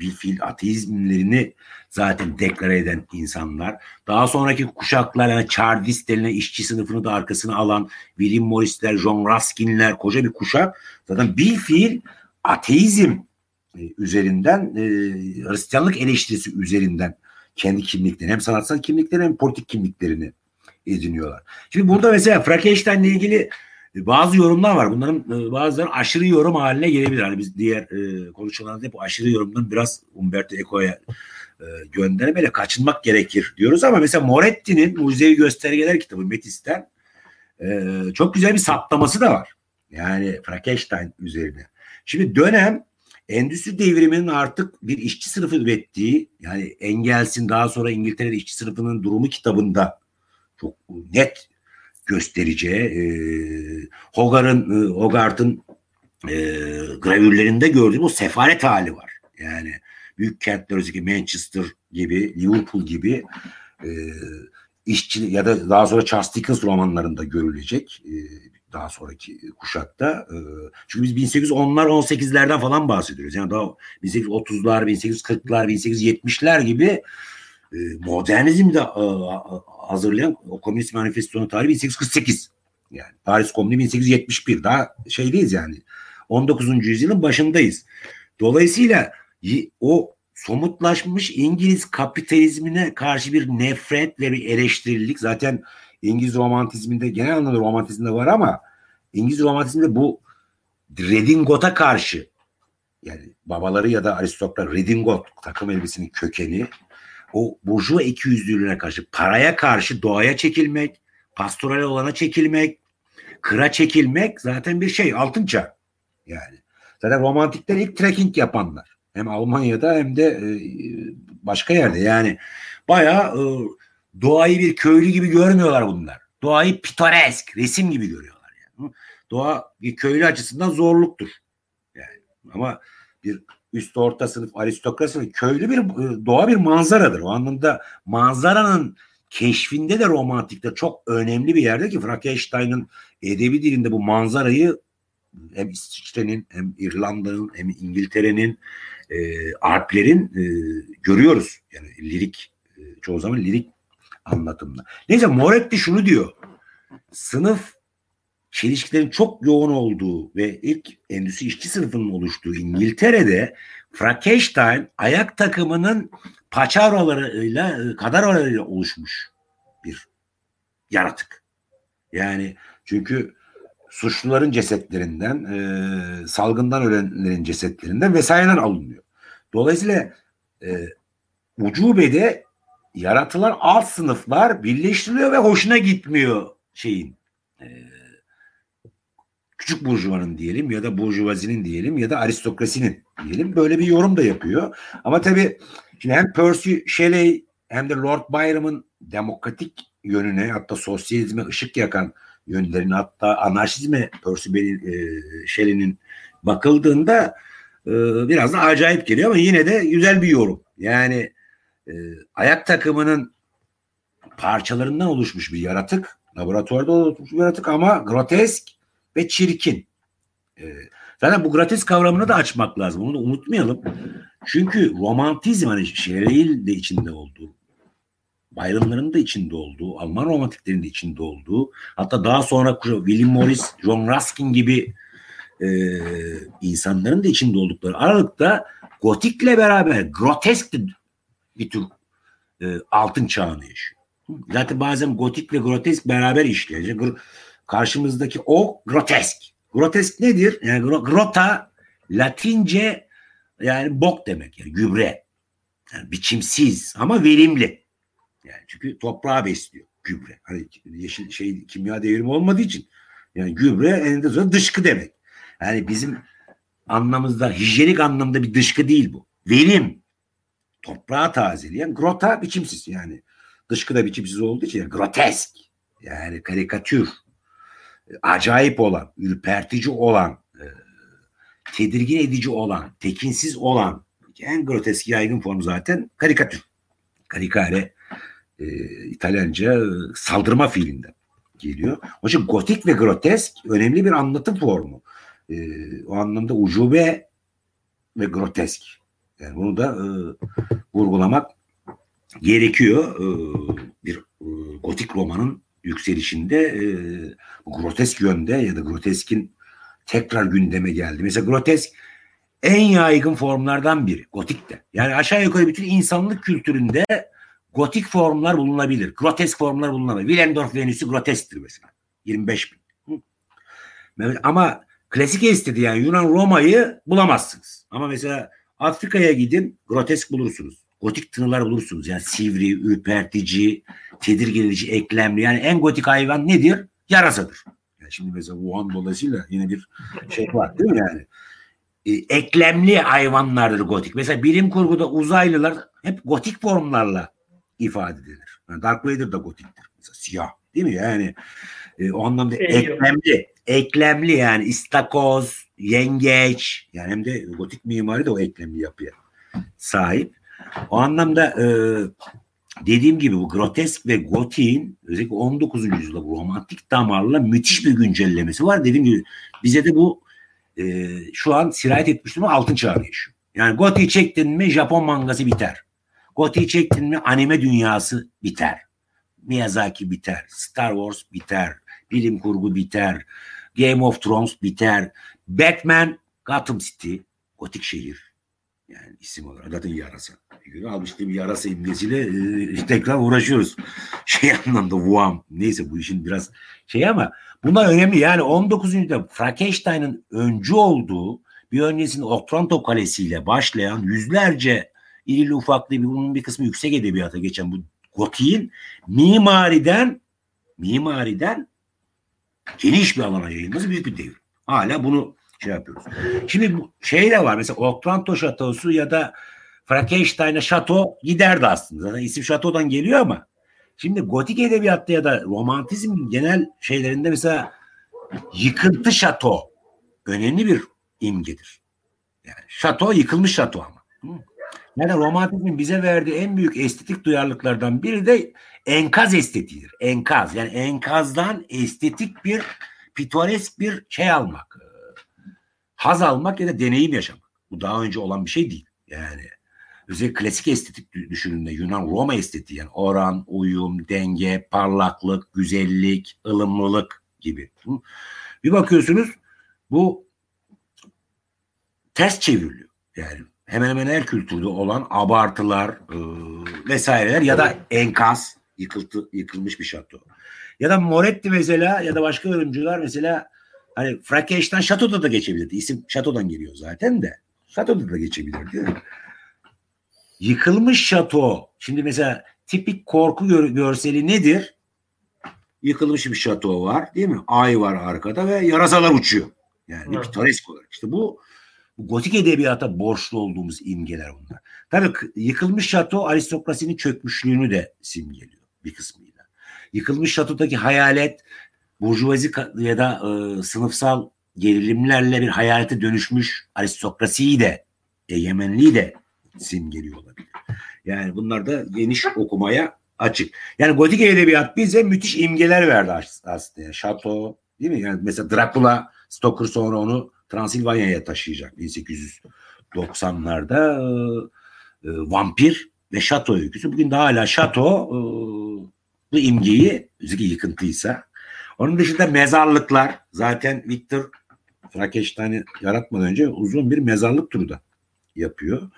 bir fiil ateizmlerini zaten deklare eden insanlar. Daha sonraki kuşaklar yani Chardist denilen işçi sınıfını da arkasına alan William Morris'ler, John Ruskin'ler koca bir kuşak. Zaten bir fiil ateizm e, üzerinden e, Hristiyanlık eleştirisi üzerinden kendi kimliklerini hem sanatsal kimliklerini hem politik kimliklerini ediniyorlar. Şimdi burada mesela Frankenstein'le ilgili bazı yorumlar var. Bunların e, bazıları aşırı yorum haline gelebilir. Hani biz diğer e, konuşmalarda bu aşırı yorumdan biraz Umberto Eco'ya e, göndermeyle kaçınmak gerekir diyoruz ama mesela Moretti'nin Mucizevi Göstergeler kitabı Metis'ten e, çok güzel bir saptaması da var. Yani Frankenstein üzerine. Şimdi dönem endüstri devriminin artık bir işçi sınıfı ürettiği yani Engels'in daha sonra İngiltere'de işçi sınıfının durumu kitabında çok net göstereceği e, Hogarth'ın e, Hogarth'ın e, gravürlerinde gördüğüm o sefalet hali var. Yani büyük kentler Manchester gibi, Liverpool gibi e, işçi ya da daha sonra Charles Dickens romanlarında görülecek e, daha sonraki kuşakta. E, çünkü biz 1810'lar 18'lerden falan bahsediyoruz. Yani daha 1830'lar, 1840'lar, 1870'ler gibi e, modernizmi de e, hazırlayan o Komünist Manifesto'nun tarihi 1848. Yani Paris Komünü 1871. Daha şeydeyiz yani. 19. yüzyılın başındayız. Dolayısıyla o somutlaşmış İngiliz kapitalizmine karşı bir nefret ve bir eleştirilik zaten İngiliz romantizminde genel anlamda romantizmde var ama İngiliz romantizminde bu redingot'a karşı yani babaları ya da aristokrat redingot takım elbisinin kökeni o burjuva ikiyüzlülüğüne karşı paraya karşı doğaya çekilmek, pastoral olana çekilmek, kıra çekilmek zaten bir şey altın yani. Zaten romantikler ilk trekking yapanlar. Hem Almanya'da hem de e, başka yerde. Yani bayağı e, doğayı bir köylü gibi görmüyorlar bunlar. Doğayı pitoresk, resim gibi görüyorlar. Yani. Doğa bir köylü açısından zorluktur. Yani ama bir üst orta sınıf aristokrasi köylü bir doğa bir manzaradır. O anlamda manzaranın keşfinde de romantikte çok önemli bir yerde ki Frankenstein'ın edebi dilinde bu manzarayı hem İsviçre'nin hem İrlanda'nın hem İngiltere'nin e, Alplerin e, görüyoruz. Yani lirik e, çoğu zaman lirik anlatımda. Neyse Moretti şunu diyor. Sınıf çelişkilerin çok yoğun olduğu ve ilk endüstri işçi sınıfının oluştuğu İngiltere'de Frankenstein ayak takımının paçavralarıyla, kadavralarıyla oluşmuş bir yaratık. Yani çünkü suçluların cesetlerinden, e, salgından ölenlerin cesetlerinden vesaireden alınıyor. Dolayısıyla e, ucubede yaratılan alt sınıflar birleştiriliyor ve hoşuna gitmiyor şeyin. E, küçük burjuvanın diyelim ya da burjuvazinin diyelim ya da aristokrasinin diyelim böyle bir yorum da yapıyor. Ama tabii şimdi hem Percy Shelley hem de Lord Byron'ın demokratik yönüne hatta sosyalizme ışık yakan yönlerini hatta anarşizme Percy e, Shelley'nin bakıldığında e, biraz da acayip geliyor ama yine de güzel bir yorum. Yani e, ayak takımının parçalarından oluşmuş bir yaratık. Laboratuvarda oluşmuş bir yaratık ama grotesk ve çirkin. E, zaten bu grotesk kavramını da açmak lazım. Onu da unutmayalım. Çünkü romantizm hani Shelley'in de içinde olduğu Byron'ların da içinde olduğu, Alman romantiklerin de içinde olduğu, hatta daha sonra William Morris, John Ruskin gibi e, insanların da içinde oldukları aralıkta gotikle beraber grotesk bir tür e, altın çağını yaşıyor. Zaten bazen gotik ve grotesk beraber işliyor. Karşımızdaki o grotesk. Grotesk nedir? Yani grota Latince yani bok demek yani gübre. Yani biçimsiz ama verimli. Yani çünkü toprağı besliyor gübre. Hani yeşil şey kimya devrimi olmadığı için yani gübre eninde sonunda dışkı demek. Yani bizim anlamımızda hijyenik anlamda bir dışkı değil bu. Verim. Toprağı tazeleyen grota biçimsiz yani. Dışkı da biçimsiz olduğu için yani grotesk. Yani karikatür. Acayip olan, ürpertici olan, e, tedirgin edici olan, tekinsiz olan en grotesk yaygın form zaten karikatür. Karikare e, İtalyanca e, saldırma fiilinden geliyor. Onun için gotik ve grotesk önemli bir anlatım formu. E, o anlamda ucube ve grotesk. Yani bunu da e, vurgulamak gerekiyor. E, bir e, gotik romanın yükselişinde e, grotesk yönde ya da groteskin tekrar gündeme geldi. Mesela grotesk en yaygın formlardan biri. Gotik de. Yani aşağı yukarı bütün insanlık kültüründe gotik formlar bulunabilir. Grotesk formlar bulunabilir. Willendorf Venüs'ü grotesktir mesela. 25 bin. Ama klasik esteti yani Yunan Roma'yı bulamazsınız. Ama mesela Afrika'ya gidin grotesk bulursunuz. Gotik tınılar bulursunuz. Yani sivri, ürpertici, tedirgin edici, eklemli. Yani en gotik hayvan nedir? Yarasadır. Yani şimdi mesela Wuhan dolayısıyla yine bir şey var değil mi yani? E, eklemli hayvanlardır gotik. Mesela bilim kurguda uzaylılar hep gotik formlarla ifade edilir. Yani Dark Vader da gotiktir. Mesela siyah değil mi? Yani e, o anlamda Eyvallah. eklemli. Eklemli yani istakoz, yengeç yani hem de gotik mimari de o eklemli yapıya sahip. O anlamda e, dediğim gibi bu grotesk ve gotiğin özellikle 19. yüzyılda bu romantik damarla müthiş bir güncellemesi var. Dediğim gibi bize de bu e, şu an sirayet etmiş ama altın çağı yaşıyor. Yani gotiği çektin mi Japon mangası biter. Goti'yi çektin mi anime dünyası biter. Miyazaki biter. Star Wars biter. Bilim kurgu biter. Game of Thrones biter. Batman Gotham City gotik şehir. Yani isim olarak zaten yarasa. Almıştı bir yarasa imgesiyle e, tekrar uğraşıyoruz. *laughs* Şey anlamda Wuhan. Neyse bu işin biraz şey ama bunlar önemli. Yani 19. yüzyılda Frankenstein'ın öncü olduğu bir öncesinde Otranto Kalesi ile başlayan yüzlerce irili ufaklı bir bunun bir kısmı yüksek edebiyata geçen bu gotiğin mimariden mimariden geniş bir alana yayılması büyük bir devrim. Hala bunu şey yapıyoruz. Şimdi bu şey de var mesela Otranto Şatosu ya da Frankenstein'a şato giderdi aslında. Zaten isim şatodan geliyor ama Şimdi gotik edebiyatta ya da romantizm genel şeylerinde mesela yıkıntı şato önemli bir imgedir. Yani şato yıkılmış şato ama. Yani romantizmin bize verdiği en büyük estetik duyarlılıklardan biri de enkaz estetiğidir. Enkaz yani enkazdan estetik bir pitoresk bir şey almak. E, haz almak ya da deneyim yaşamak. Bu daha önce olan bir şey değil. Yani özellikle klasik estetik düşünümde Yunan Roma estetiği yani oran, uyum, denge, parlaklık, güzellik, ılımlılık gibi. Bir bakıyorsunuz bu ters çevriliyor. Yani hemen hemen her kültürde olan abartılar e, vesaireler ya da enkaz yıkıltı, yıkılmış bir şato. Ya da Moretti mesela ya da başka yorumcular mesela hani Frankenstein şatoda da geçebilirdi. İsim şatodan geliyor zaten de. Şatoda da geçebilirdi. Yıkılmış şato. Şimdi mesela tipik korku gör, görseli nedir? Yıkılmış bir şato var değil mi? Ay var arkada ve yarasalar uçuyor. Yani evet. pitoresk olarak. İşte bu gotik edebiyata borçlu olduğumuz imgeler bunlar. Tabii yıkılmış şato aristokrasinin çökmüşlüğünü de simgeliyor bir kısmıyla. Yıkılmış şatodaki hayalet burjuvazi ya da e, sınıfsal gerilimlerle bir hayalete dönüşmüş aristokrasiyi de egemenliği de simgeliyor olabilir. Yani bunlar da geniş okumaya açık. Yani gotik edebiyat bize müthiş imgeler verdi aslında. Şato değil mi? Yani mesela Dracula, Stoker sonra onu Transilvanya'ya taşıyacak 1890'larda e, e, vampir ve şato öyküsü. Bugün de hala şato e, bu imgeyi yıkıntıysa. Onun dışında mezarlıklar zaten Victor Frankenstein'i yaratmadan önce uzun bir mezarlık turu da yapıyor.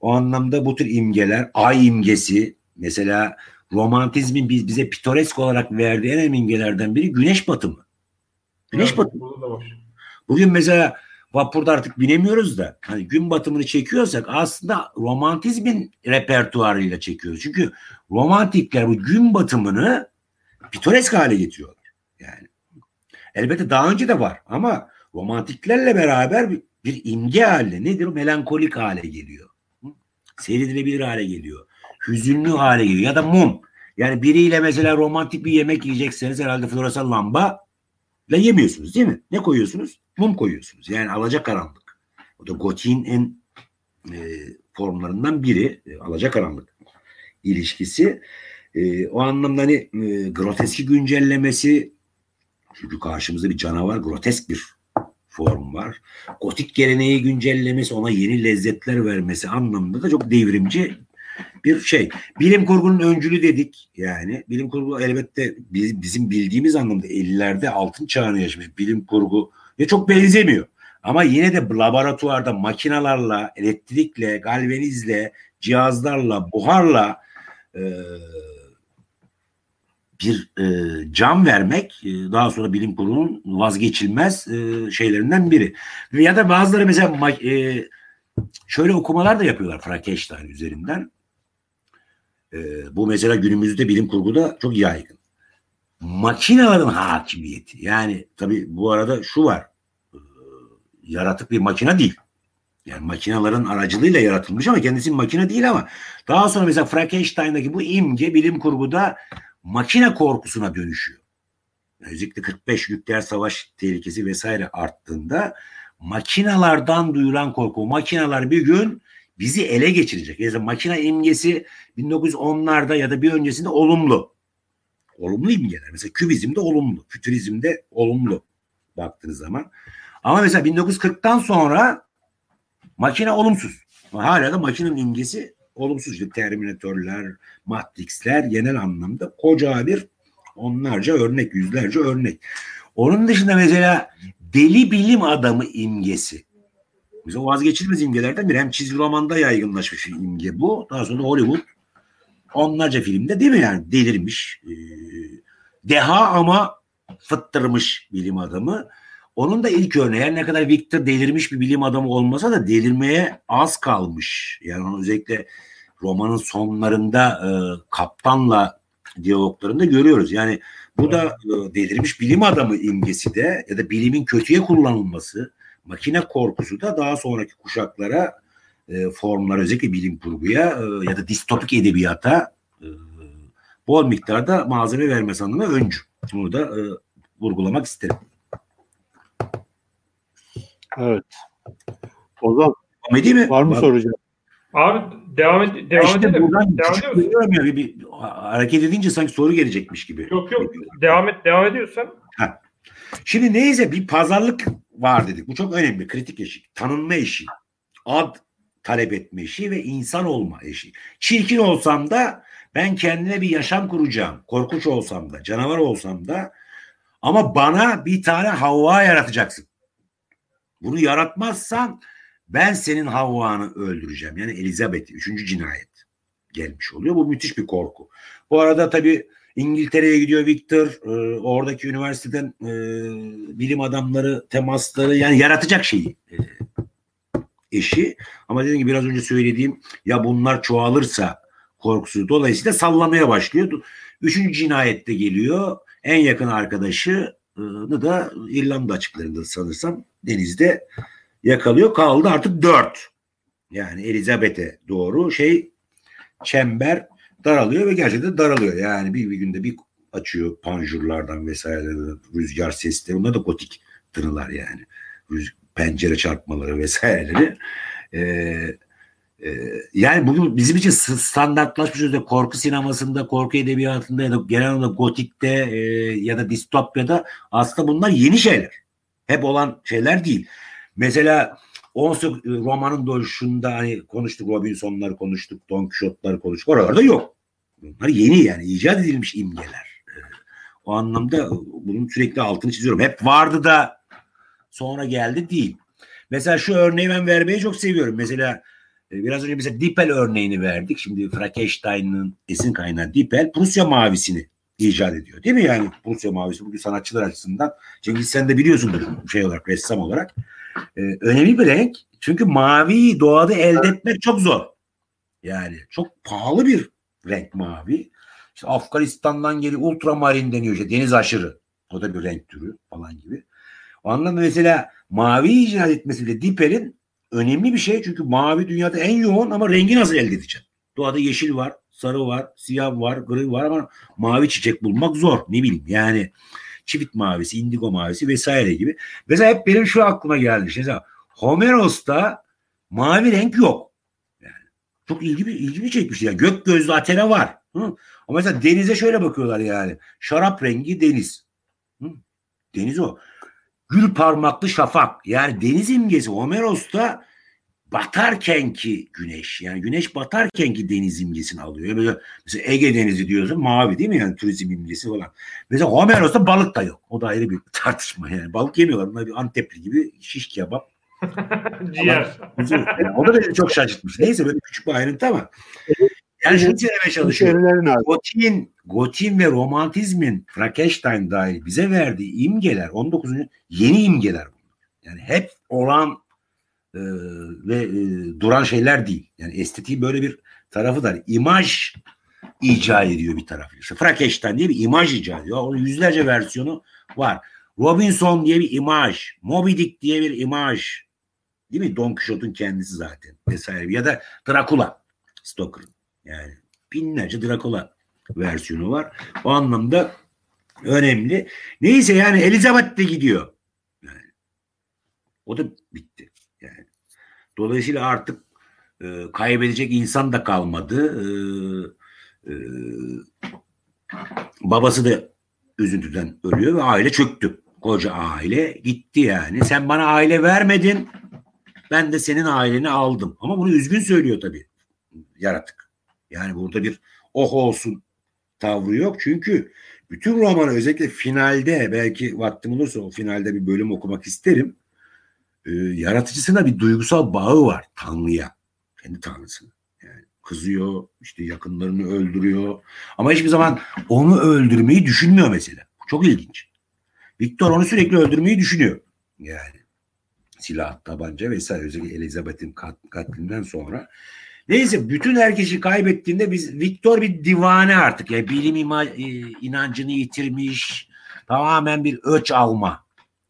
O anlamda bu tür imgeler, ay imgesi mesela romantizmin biz bize pitoresk olarak verdiği en önemli imgelerden biri güneş batımı. Güneş evet, batımı. Bugün mesela vapurda artık binemiyoruz da hani gün batımını çekiyorsak aslında romantizmin repertuarıyla çekiyoruz. Çünkü romantikler bu gün batımını pitoresk hale getiriyorlar. Yani elbette daha önce de var ama romantiklerle beraber bir, bir imge haline nedir? Melankolik hale geliyor. Seyredilebilir hale geliyor. Hüzünlü hale geliyor ya da mum. Yani biriyle mesela romantik bir yemek yiyecekseniz herhalde floresan lamba ile yemiyorsunuz değil mi? Ne koyuyorsunuz? Mum koyuyorsunuz. Yani alacakaranlık. O da gotiğin en e, formlarından biri. E, alacakaranlık ilişkisi. E, o anlamda hani e, groteski güncellemesi çünkü karşımızda bir canavar grotesk bir form var. Gotik geleneği güncellemesi ona yeni lezzetler vermesi anlamında da çok devrimci bir şey. Bilim kurgunun öncülü dedik yani. Bilim kurgu elbette bizim bildiğimiz anlamda 50'lerde altın çağını yaşamış bilim kurgu ve çok benzemiyor. Ama yine de laboratuvarda makinalarla, elektrikle, galvanizle, cihazlarla, buharla e, bir e, cam vermek e, daha sonra bilim kurulunun vazgeçilmez e, şeylerinden biri. Ya da bazıları mesela e, şöyle okumalar da yapıyorlar Frankenstein üzerinden. E, bu mesela günümüzde bilim kurguda çok yaygın. Makinelerin hakimiyeti. Yani tabii bu arada şu var. E, yaratık bir makine değil. Yani makinelerin aracılığıyla yaratılmış ama kendisi makine değil ama daha sonra mesela Frankenstein'daki bu imge bilim kurguda makine korkusuna dönüşüyor. Özellikle 45 nükleer savaş tehlikesi vesaire arttığında makinalardan duyulan korku, makineler bir gün bizi ele geçirecek. Yani makine imgesi 1910'larda ya da bir öncesinde olumlu. Olumlu imgeler. Mesela kübizmde olumlu, fütürizmde olumlu baktığınız zaman. Ama mesela 1940'tan sonra makine olumsuz. Hala da makinenin imgesi olumsuz. İşte Terminatörler, Matrix'ler genel anlamda koca bir onlarca örnek, yüzlerce örnek. Onun dışında mesela deli bilim adamı imgesi. Mesela vazgeçilmez imgelerden biri. Hem çizgi romanda yaygınlaşmış bir imge bu. Daha sonra Hollywood onlarca filmde değil mi yani delirmiş. Deha ama fıttırmış bilim adamı. Onun da ilk örneği her ne kadar Victor delirmiş bir bilim adamı olmasa da delirmeye az kalmış. Yani onu özellikle romanın sonlarında e, kaptanla diyaloglarında görüyoruz. Yani bu da e, delirmiş bilim adamı imgesi de ya da bilimin kötüye kullanılması, makine korkusu da daha sonraki kuşaklara e, formlar özellikle bilim kurguya e, ya da distopik edebiyata e, bol miktarda malzeme vermesi anlamına öncü. Bunu da e, vurgulamak isterim. Evet. O zaman Komedi mi? var mı Var. soracağım? Abi devam et devam işte edelim. buradan Devam küçük ediyor musun? görüyorum ya, bir, bir hareket edince sanki soru gelecekmiş gibi. Yok yok. Devam et devam ediyorsan. Şimdi neyse bir pazarlık var dedik. Bu çok önemli. Kritik eşik. Tanınma eşiği. Ad talep etme eşiği ve insan olma eşiği. Çirkin olsam da ben kendime bir yaşam kuracağım. Korkunç olsam da, canavar olsam da ama bana bir tane Havva yaratacaksın. Bunu yaratmazsan ben senin Havva'nı öldüreceğim. Yani Elizabeth üçüncü cinayet gelmiş oluyor. Bu müthiş bir korku. Bu arada tabii İngiltere'ye gidiyor Victor. e, oradaki üniversiteden e, bilim adamları temasları yani yaratacak şeyi e, eşi. Ama dediğim gibi biraz önce söylediğim ya bunlar çoğalırsa korkusu dolayısıyla sallamaya başlıyor. Üçüncü cinayette geliyor. En yakın arkadaşını da İrlanda açıklarında sanırsam denizde yakalıyor. Kaldı artık dört. Yani Elizabeth'e doğru şey çember daralıyor ve gerçekten daralıyor. Yani bir, bir günde bir açıyor panjurlardan vesaire rüzgar sesleri. Bunlar da gotik tınılar yani. Rüz, pencere çarpmaları vesaireleri. Ee, yani bugün bizim için standartlaşmış özellikle korku sinemasında, korku edebiyatında ya da genel olarak gotikte e, ya da distopyada aslında bunlar yeni şeyler. Hep olan şeyler değil. Mesela 18 romanın doğuşunda hani konuştuk Robinson'ları konuştuk, Don Quixote'ları konuştuk. Oralarda yok. Bunlar yeni yani icat edilmiş imgeler. Ee, O anlamda bunun sürekli altını çiziyorum. Hep vardı da sonra geldi değil. Mesela şu örneği ben vermeyi çok seviyorum. Mesela e, biraz önce mesela Dipel örneğini verdik. Şimdi Frankenstein'ın esin kaynağı Dipel Prusya mavisini icat ediyor. Değil mi yani Prusya mavisi bugün sanatçılar açısından. Cengiz sen de biliyorsundur şey olarak ressam olarak. Ee, önemli bir renk. Çünkü maviyi doğada elde etmek çok zor. Yani çok pahalı bir renk mavi. İşte Afganistan'dan geliyor ultramarin deniyor işte deniz aşırı. O da bir renk türü falan gibi. O anlamda mesela mavi icat etmesi bile Dipper'in önemli bir şey. Çünkü mavi dünyada en yoğun ama rengi nasıl elde edeceğim? Doğada yeşil var, sarı var, siyah var, gri var ama mavi çiçek bulmak zor. Ne bileyim yani çivit mavisi, indigo mavisi vesaire gibi. Mesela hep benim şu aklıma geldi. Mesela Homeros'ta mavi renk yok. Yani çok ilgimi, ilgimi çekmişti. Yani gök gözlü Athena var. Hı? Ama mesela denize şöyle bakıyorlar yani. Şarap rengi deniz. Hı? Deniz o. Gül parmaklı şafak. Yani deniz imgesi Homeros'ta batarkenki güneş. Yani güneş batarkenki deniz imgesini alıyor. Mesela, mesela Ege Denizi diyorsun mavi değil mi? Yani turizm imgesi falan. Mesela Homeros'ta balık da yok. O da ayrı bir tartışma yani. Balık yemiyorlar. Bunlar bir Antepli gibi şiş kebap. *laughs* Ciğer. Yani o da beni çok şaşırtmış. Neyse böyle küçük bir ayrıntı ama yani şunu söylemeye çalışıyorum. Gotin, Gotin ve romantizmin Frankenstein dahil bize verdiği imgeler 19. yeni imgeler bunlar. Yani hep olan e, ve e, duran şeyler değil. Yani estetiği böyle bir tarafı da imaj icat ediyor bir tarafı. İşte Frankenstein diye bir imaj icat ediyor. Onun yüzlerce versiyonu var. Robinson diye bir imaj, Moby Dick diye bir imaj. Değil mi? Don Quixote'un kendisi zaten vesaire. Ya da Dracula Stoker'ın. Yani binlerce Dracula versiyonu var. O anlamda önemli. Neyse yani Elizabeth de gidiyor. Yani, o da bitti. Yani. Dolayısıyla artık e, kaybedecek insan da kalmadı. E, e, babası da üzüntüden ölüyor ve aile çöktü. Koca aile gitti yani. Sen bana aile vermedin. Ben de senin aileni aldım. Ama bunu üzgün söylüyor tabii yaratık. Yani burada bir oh olsun tavrı yok. Çünkü bütün romanı özellikle finalde belki vaktim olursa o finalde bir bölüm okumak isterim. Ee, yaratıcısına bir duygusal bağı var Tanrı'ya. Kendi Tanrısına. Yani kızıyor, işte yakınlarını öldürüyor. Ama hiçbir zaman onu öldürmeyi düşünmüyor mesela. Bu çok ilginç. Victor onu sürekli öldürmeyi düşünüyor. Yani silah, tabanca vesaire özellikle Elizabeth'in kat, katlinden sonra. Neyse bütün herkesi kaybettiğinde biz Victor bir divane artık. Yani bilim ima, e, inancını yitirmiş. Tamamen bir öç alma.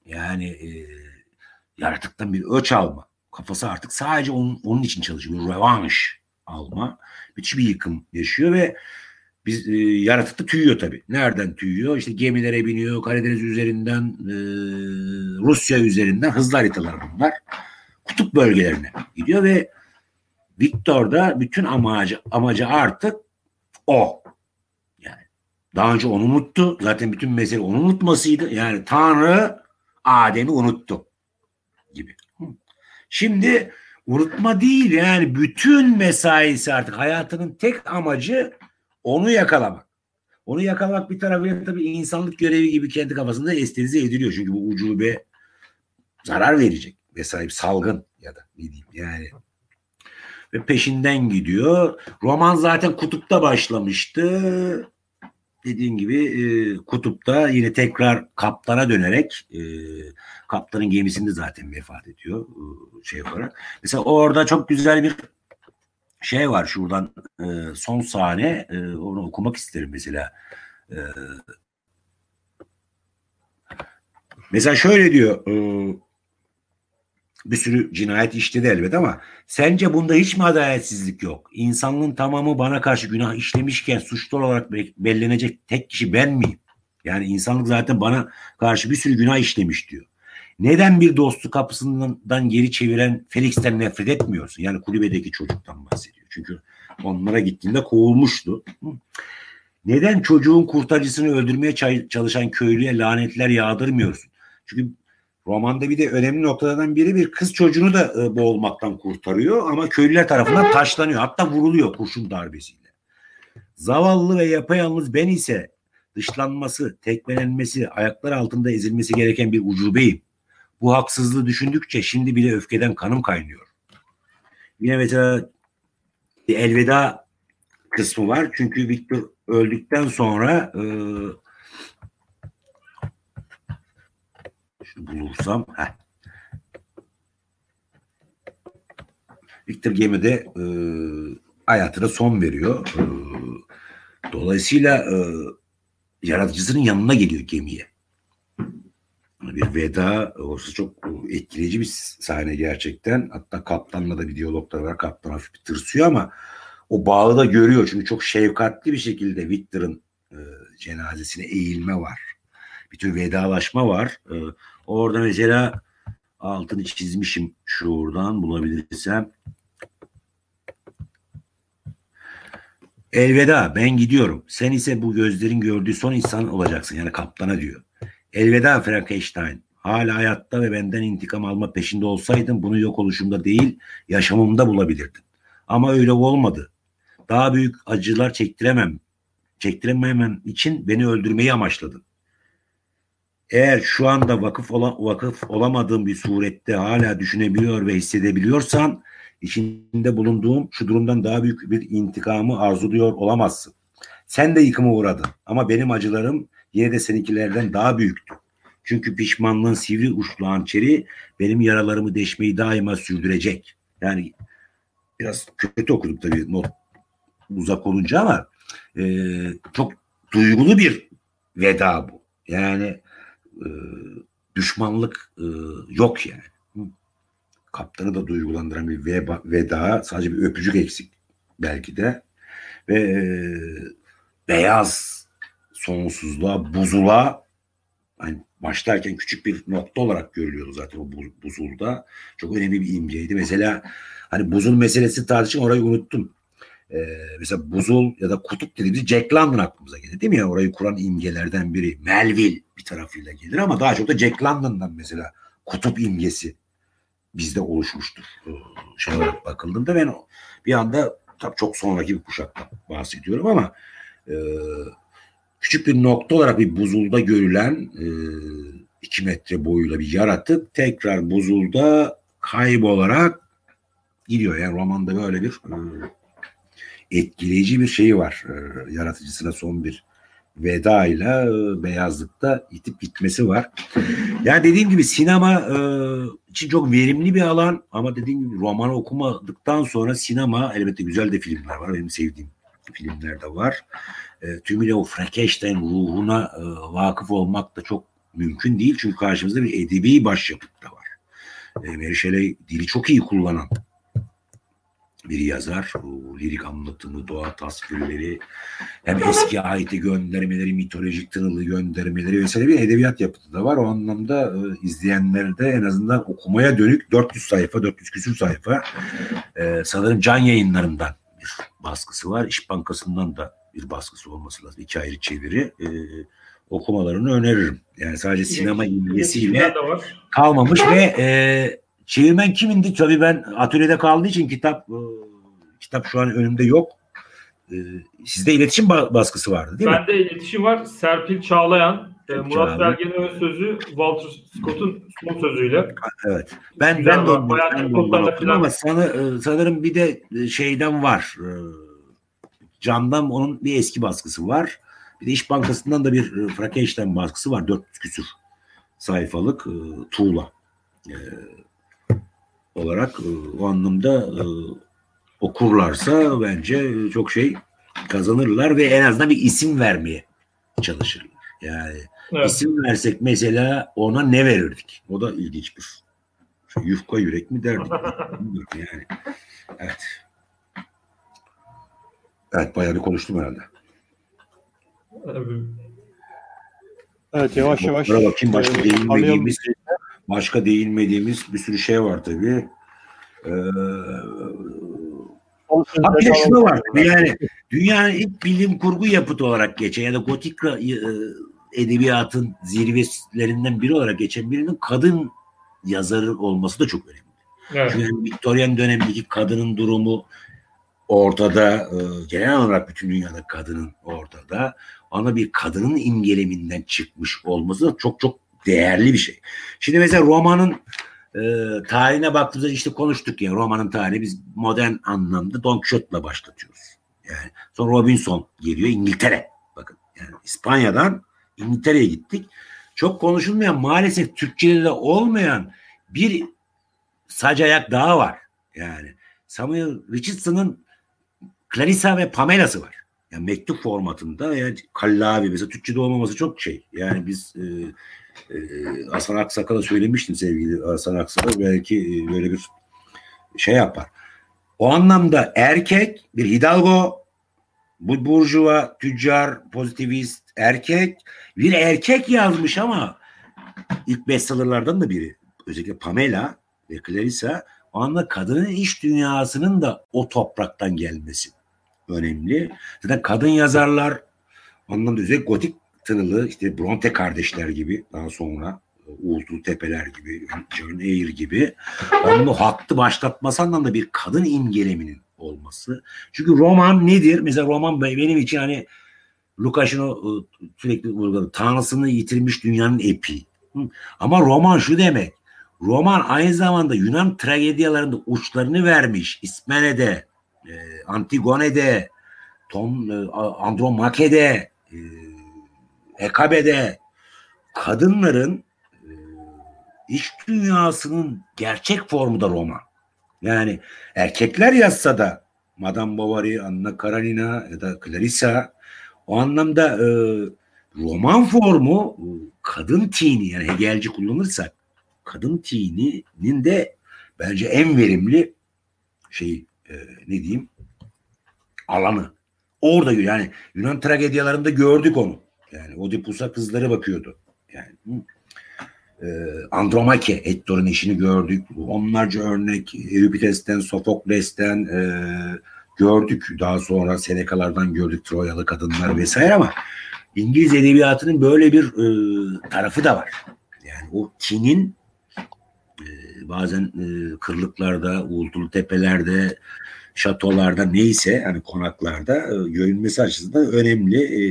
Yani e, yaratıktan bir öç alma. Kafası artık sadece onun, onun için çalışıyor. Revanş alma. Müthiş bir yıkım yaşıyor ve biz e, yaratıkta tüyüyor tabii. Nereden tüyüyor? İşte gemilere biniyor, Karadeniz üzerinden, e, Rusya üzerinden hızlı haritalar bunlar. Kutup bölgelerine gidiyor ve Victor'da bütün amacı amacı artık o. Yani daha önce onu unuttu. Zaten bütün mesele onu unutmasıydı. Yani Tanrı Adem'i unuttu gibi. Şimdi unutma değil yani bütün mesaisi artık hayatının tek amacı onu yakalamak. Onu yakalamak bir tarafıyla tabii insanlık görevi gibi kendi kafasında estetize ediliyor. Çünkü bu ucube zarar verecek vesaire salgın ya da ne diyeyim yani ve peşinden gidiyor. Roman zaten kutupta başlamıştı. Dediğim gibi e, kutupta yine tekrar kaptana dönerek e, kaptanın gemisinde zaten vefat ediyor e, şey olarak. Mesela orada çok güzel bir şey var şuradan e, son sahne e, onu okumak isterim mesela. E, mesela şöyle diyor e, bir sürü cinayet işledi elbet ama sence bunda hiç mi adaletsizlik yok? İnsanlığın tamamı bana karşı günah işlemişken suçlu olarak bellenecek tek kişi ben miyim? Yani insanlık zaten bana karşı bir sürü günah işlemiş diyor. Neden bir dostu kapısından geri çeviren Felix'ten nefret etmiyorsun? Yani kulübedeki çocuktan bahsediyor. Çünkü onlara gittiğinde kovulmuştu. Neden çocuğun kurtarıcısını öldürmeye çalışan köylüye lanetler yağdırmıyorsun? Çünkü romanda bir de önemli noktalardan biri bir kız çocuğunu da e, boğulmaktan kurtarıyor ama köylüler tarafından taşlanıyor. Hatta vuruluyor kurşun darbesiyle. Zavallı ve yapayalnız ben ise dışlanması, tekmelenmesi, ayaklar altında ezilmesi gereken bir ucubeyim. Bu haksızlığı düşündükçe şimdi bile öfkeden kanım kaynıyor. Yine mesela bir elveda kısmı var. Çünkü Victor öldükten sonra e, bulursam heh. Victor gemide e, hayatına son veriyor. E, dolayısıyla e, yaratıcısının yanına geliyor gemiye bir veda olsa çok etkileyici bir sahne gerçekten. Hatta kaptanla da bir diyaloglar var. Kaptan hafif bir tırsıyor ama o bağı da görüyor. Çünkü çok şefkatli bir şekilde Victor'ın e, cenazesine eğilme var. Bir tür vedalaşma var. E, orada mesela altını çizmişim şuradan bulabilirsem. Elveda ben gidiyorum. Sen ise bu gözlerin gördüğü son insan olacaksın. Yani kaptana diyor. Elveda Frankenstein. Hala hayatta ve benden intikam alma peşinde olsaydın bunu yok oluşumda değil yaşamımda bulabilirdin. Ama öyle olmadı. Daha büyük acılar çektiremem. Çektirememem için beni öldürmeyi amaçladın. Eğer şu anda vakıf olan, vakıf olamadığım bir surette hala düşünebiliyor ve hissedebiliyorsan içinde bulunduğum şu durumdan daha büyük bir intikamı arzuluyor olamazsın. Sen de yıkıma uğradın ama benim acılarım yine de seninkilerden daha büyüktü. Çünkü pişmanlığın sivri uçlu hançeri benim yaralarımı deşmeyi daima sürdürecek. Yani biraz kötü okudum tabii not uzak olunca ama e, çok duygulu bir veda bu. Yani e, düşmanlık e, yok yani. Kaptanı da duygulandıran bir veba, veda sadece bir öpücük eksik belki de ve e, beyaz sonsuzluğa, buzula hani başlarken küçük bir nokta olarak görülüyordu zaten o buzulda. Çok önemli bir imgeydi. Mesela hani buzul meselesi tartışın orayı unuttum. Ee, mesela buzul ya da kutup dediğimiz Jack London aklımıza gelir değil mi ya? Orayı kuran imgelerden biri. Melville bir tarafıyla gelir ama daha çok da Jack London'dan mesela kutup imgesi bizde oluşmuştur. Şey olarak bakıldığında ben bir anda tabii çok sonraki bir kuşaktan bahsediyorum ama e, küçük bir nokta olarak bir buzulda görülen e, iki metre boyuyla bir yaratık tekrar buzulda kaybolarak gidiyor. Yani romanda böyle bir e, etkileyici bir şeyi var. E, yaratıcısına son bir veda ile beyazlıkta itip gitmesi var. Yani dediğim gibi sinema e, için çok verimli bir alan ama dediğim gibi romanı okumadıktan sonra sinema elbette güzel de filmler var. Benim sevdiğim filmler de var e, tümüyle o Frankenstein ruhuna e, vakıf olmak da çok mümkün değil. Çünkü karşımızda bir edebi başyapıt da var. E, Mary Shelley dili çok iyi kullanan bir yazar. O lirik anlatımı, doğa tasvirleri, hem eski ayeti göndermeleri, mitolojik tınılı göndermeleri vesaire bir edebiyat yapıtı da var. O anlamda e, izleyenlerde en azından okumaya dönük 400 sayfa, 400 küsür sayfa e, sanırım can yayınlarından bir baskısı var. İş Bankası'ndan da bir baskısı olması lazım. İki ayrı çeviri. E, okumalarını öneririm. Yani sadece sinema ilgisiyle kalmamış ve e, çevirmen kimindi? Tabii ben atölyede kaldığı için kitap e, kitap şu an önümde yok. E, sizde iletişim baskısı vardı değil Bende mi? Bende iletişim var. Serpil Çağlayan, e, Murat Belge'nin ön sözü, Walter Scott'un son sözüyle. Evet. Ben Güzel ben de onu, ben de ama sana, e, sanırım bir de e, şeyden var. Can'dan onun bir eski baskısı var. Bir de İş Bankası'ndan da bir Frankenstein baskısı var. 400 küsür sayfalık tuğla olarak e, o anlamda e, okurlarsa bence çok şey kazanırlar ve en azından bir isim vermeye çalışırlar. Yani evet. isim versek mesela ona ne verirdik? O da ilginç bir şey. Yufka yürek mi derdik? yani. Evet. Evet bayağı bir konuştum herhalde. Evet yavaş yavaş. Buna bakayım başka değinmediğimiz başka değinmediğimiz bir sürü şey var tabii. Ee, bir de şunu var yani dünyanın ilk bilim kurgu yapıtı olarak geçen ya da gotik e, edebiyatın zirvelerinden biri olarak geçen birinin kadın yazarı olması da çok önemli. Evet. Çünkü Victorian dönemindeki kadının durumu ortada, e, genel olarak bütün dünyada kadının ortada. Ama bir kadının imgeleminden çıkmış olması da çok çok değerli bir şey. Şimdi mesela romanın e, tarihine baktığımızda işte konuştuk ya romanın tarihi biz modern anlamda Don Quixote'la başlatıyoruz. Yani sonra Robinson geliyor İngiltere. Bakın yani İspanya'dan İngiltere'ye gittik. Çok konuşulmayan maalesef Türkçe'de de olmayan bir sac ayak daha var. Yani Samuel Richardson'ın Clarissa ve Pamela'sı var. Yani mektup formatında yani kallavi mesela Türkçe'de olmaması çok şey. Yani biz e, e, Hasan Aksakal'a söylemiştim sevgili Hasan Aksakal belki e, böyle bir şey yapar. O anlamda erkek bir hidalgo bu burjuva, tüccar, pozitivist erkek bir erkek yazmış ama ilk bestsellerlardan da biri. Özellikle Pamela ve Clarissa o anda kadının iş dünyasının da o topraktan gelmesi önemli. Zaten kadın yazarlar anlamda özellikle gotik tınılı işte Bronte kardeşler gibi daha sonra Uğultu Tepeler gibi, John Eyre gibi onun hattı başlatması anlamda bir kadın imgeleminin olması. Çünkü roman nedir? Mesela roman benim için hani Lukas'ın o sürekli vurguladı. Tanrısını yitirmiş dünyanın epi. Ama roman şu demek. Roman aynı zamanda Yunan tragedyalarında uçlarını vermiş. İsmene'de, e, Antigone'de, Tom, e, Andromake'de, e, Hekabe'de kadınların e, iş dünyasının gerçek formu da roman. Yani erkekler yazsa da Madame Bovary, Anna Karenina ya da Clarissa o anlamda e, roman formu e, kadın tini yani Hegelci kullanırsak kadın tininin de bence en verimli şey ne diyeyim alanı. Orada yani Yunan tragedyalarında gördük onu. Yani Oedipus'a kızları bakıyordu. Yani e, Andromake Hector'un işini gördük. Onlarca örnek Euripides'ten, Sofokles'ten e, gördük. Daha sonra Senekalardan gördük Troyalı kadınlar vesaire ama İngiliz edebiyatının böyle bir e, tarafı da var. Yani o tinin e, bazen e, kırlıklarda, uğultulu tepelerde, şatolarda neyse hani konaklarda e, görünmesi açısından önemli. E,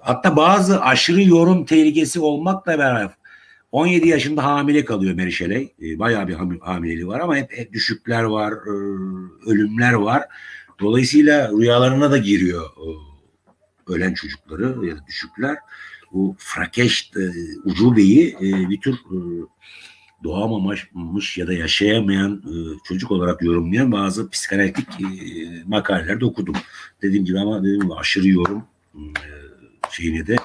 hatta bazı aşırı yorum tehlikesi olmakla beraber 17 yaşında hamile kalıyor Mary Shelley. E, bayağı bir hamileliği var ama hep, hep düşükler var, e, ölümler var. Dolayısıyla rüyalarına da giriyor e, ölen çocukları ya da düşükler. Bu Frakeş e, Ucube'yi bir tür doğamamış ya da yaşayamayan çocuk olarak yorumlayan bazı psikanalitik makalelerde okudum. Dediğim gibi ama dediğim aşırı yorum şeyine de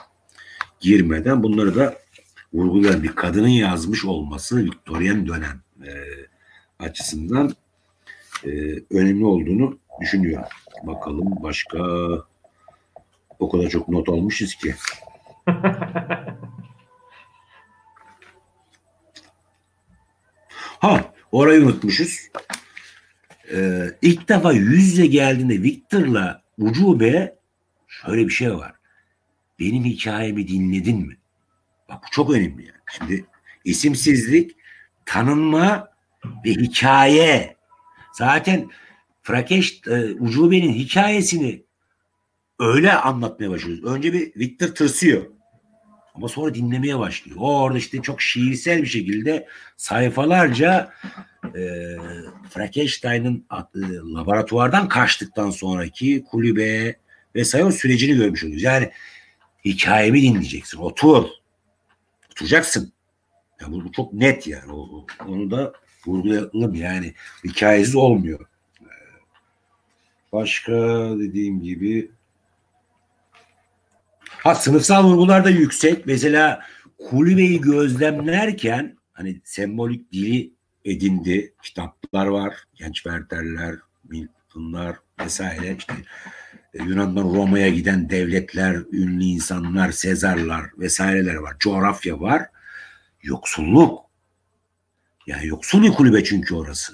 girmeden bunları da vurgulayan bir kadının yazmış olması Victorian dönem e, açısından e, önemli olduğunu düşünüyorum. Bakalım başka o kadar çok not almışız ki. *laughs* ha orayı unutmuşuz. Ee, ilk defa yüz yüze geldiğinde Victor'la Ucube şöyle bir şey var. Benim hikayemi dinledin mi? Bak bu çok önemli yani. Şimdi isimsizlik, tanınma ve hikaye. Zaten Frakeş e, Ucube'nin hikayesini öyle anlatmaya başlıyoruz. Önce bir Victor tırsıyor. Ama sonra dinlemeye başlıyor. O orada işte çok şiirsel bir şekilde sayfalarca e, Frankenstein'ın e, laboratuvardan kaçtıktan sonraki kulübe vesaire sürecini görmüş oluyoruz. Yani hikayemi dinleyeceksin. Otur. Oturacaksın. Yani bu, bu çok net yani. O, onu da vurgulayalım yani. Hikayesiz olmuyor. Başka dediğim gibi ha sınıfsal vurgular da yüksek. Mesela kulübeyi gözlemlerken hani sembolik dili edindi. Kitaplar var. Genç Werther'ler, Milton'lar vesaire işte Yunan'dan Roma'ya giden devletler, ünlü insanlar, Sezarlar vesaireler var. Coğrafya var. Yoksulluk. Yani yoksul bir kulübe çünkü orası.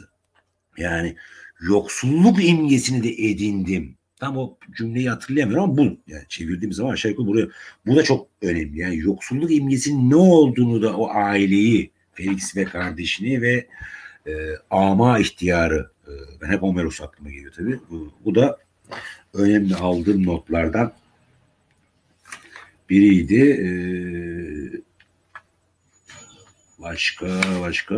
Yani yoksulluk imgesini de edindim. Tam o cümleyi hatırlayamıyorum ama bu yani çevirdiğim zaman aşağı yukarı buraya bu da çok önemli. Yani yoksulluk imgesinin ne olduğunu da o aileyi Felix ve kardeşini ve e, ama ihtiyarı e, ben hep Homeros aklıma geliyor tabii. Bu, bu da önemli aldığım notlardan biriydi. E, başka başka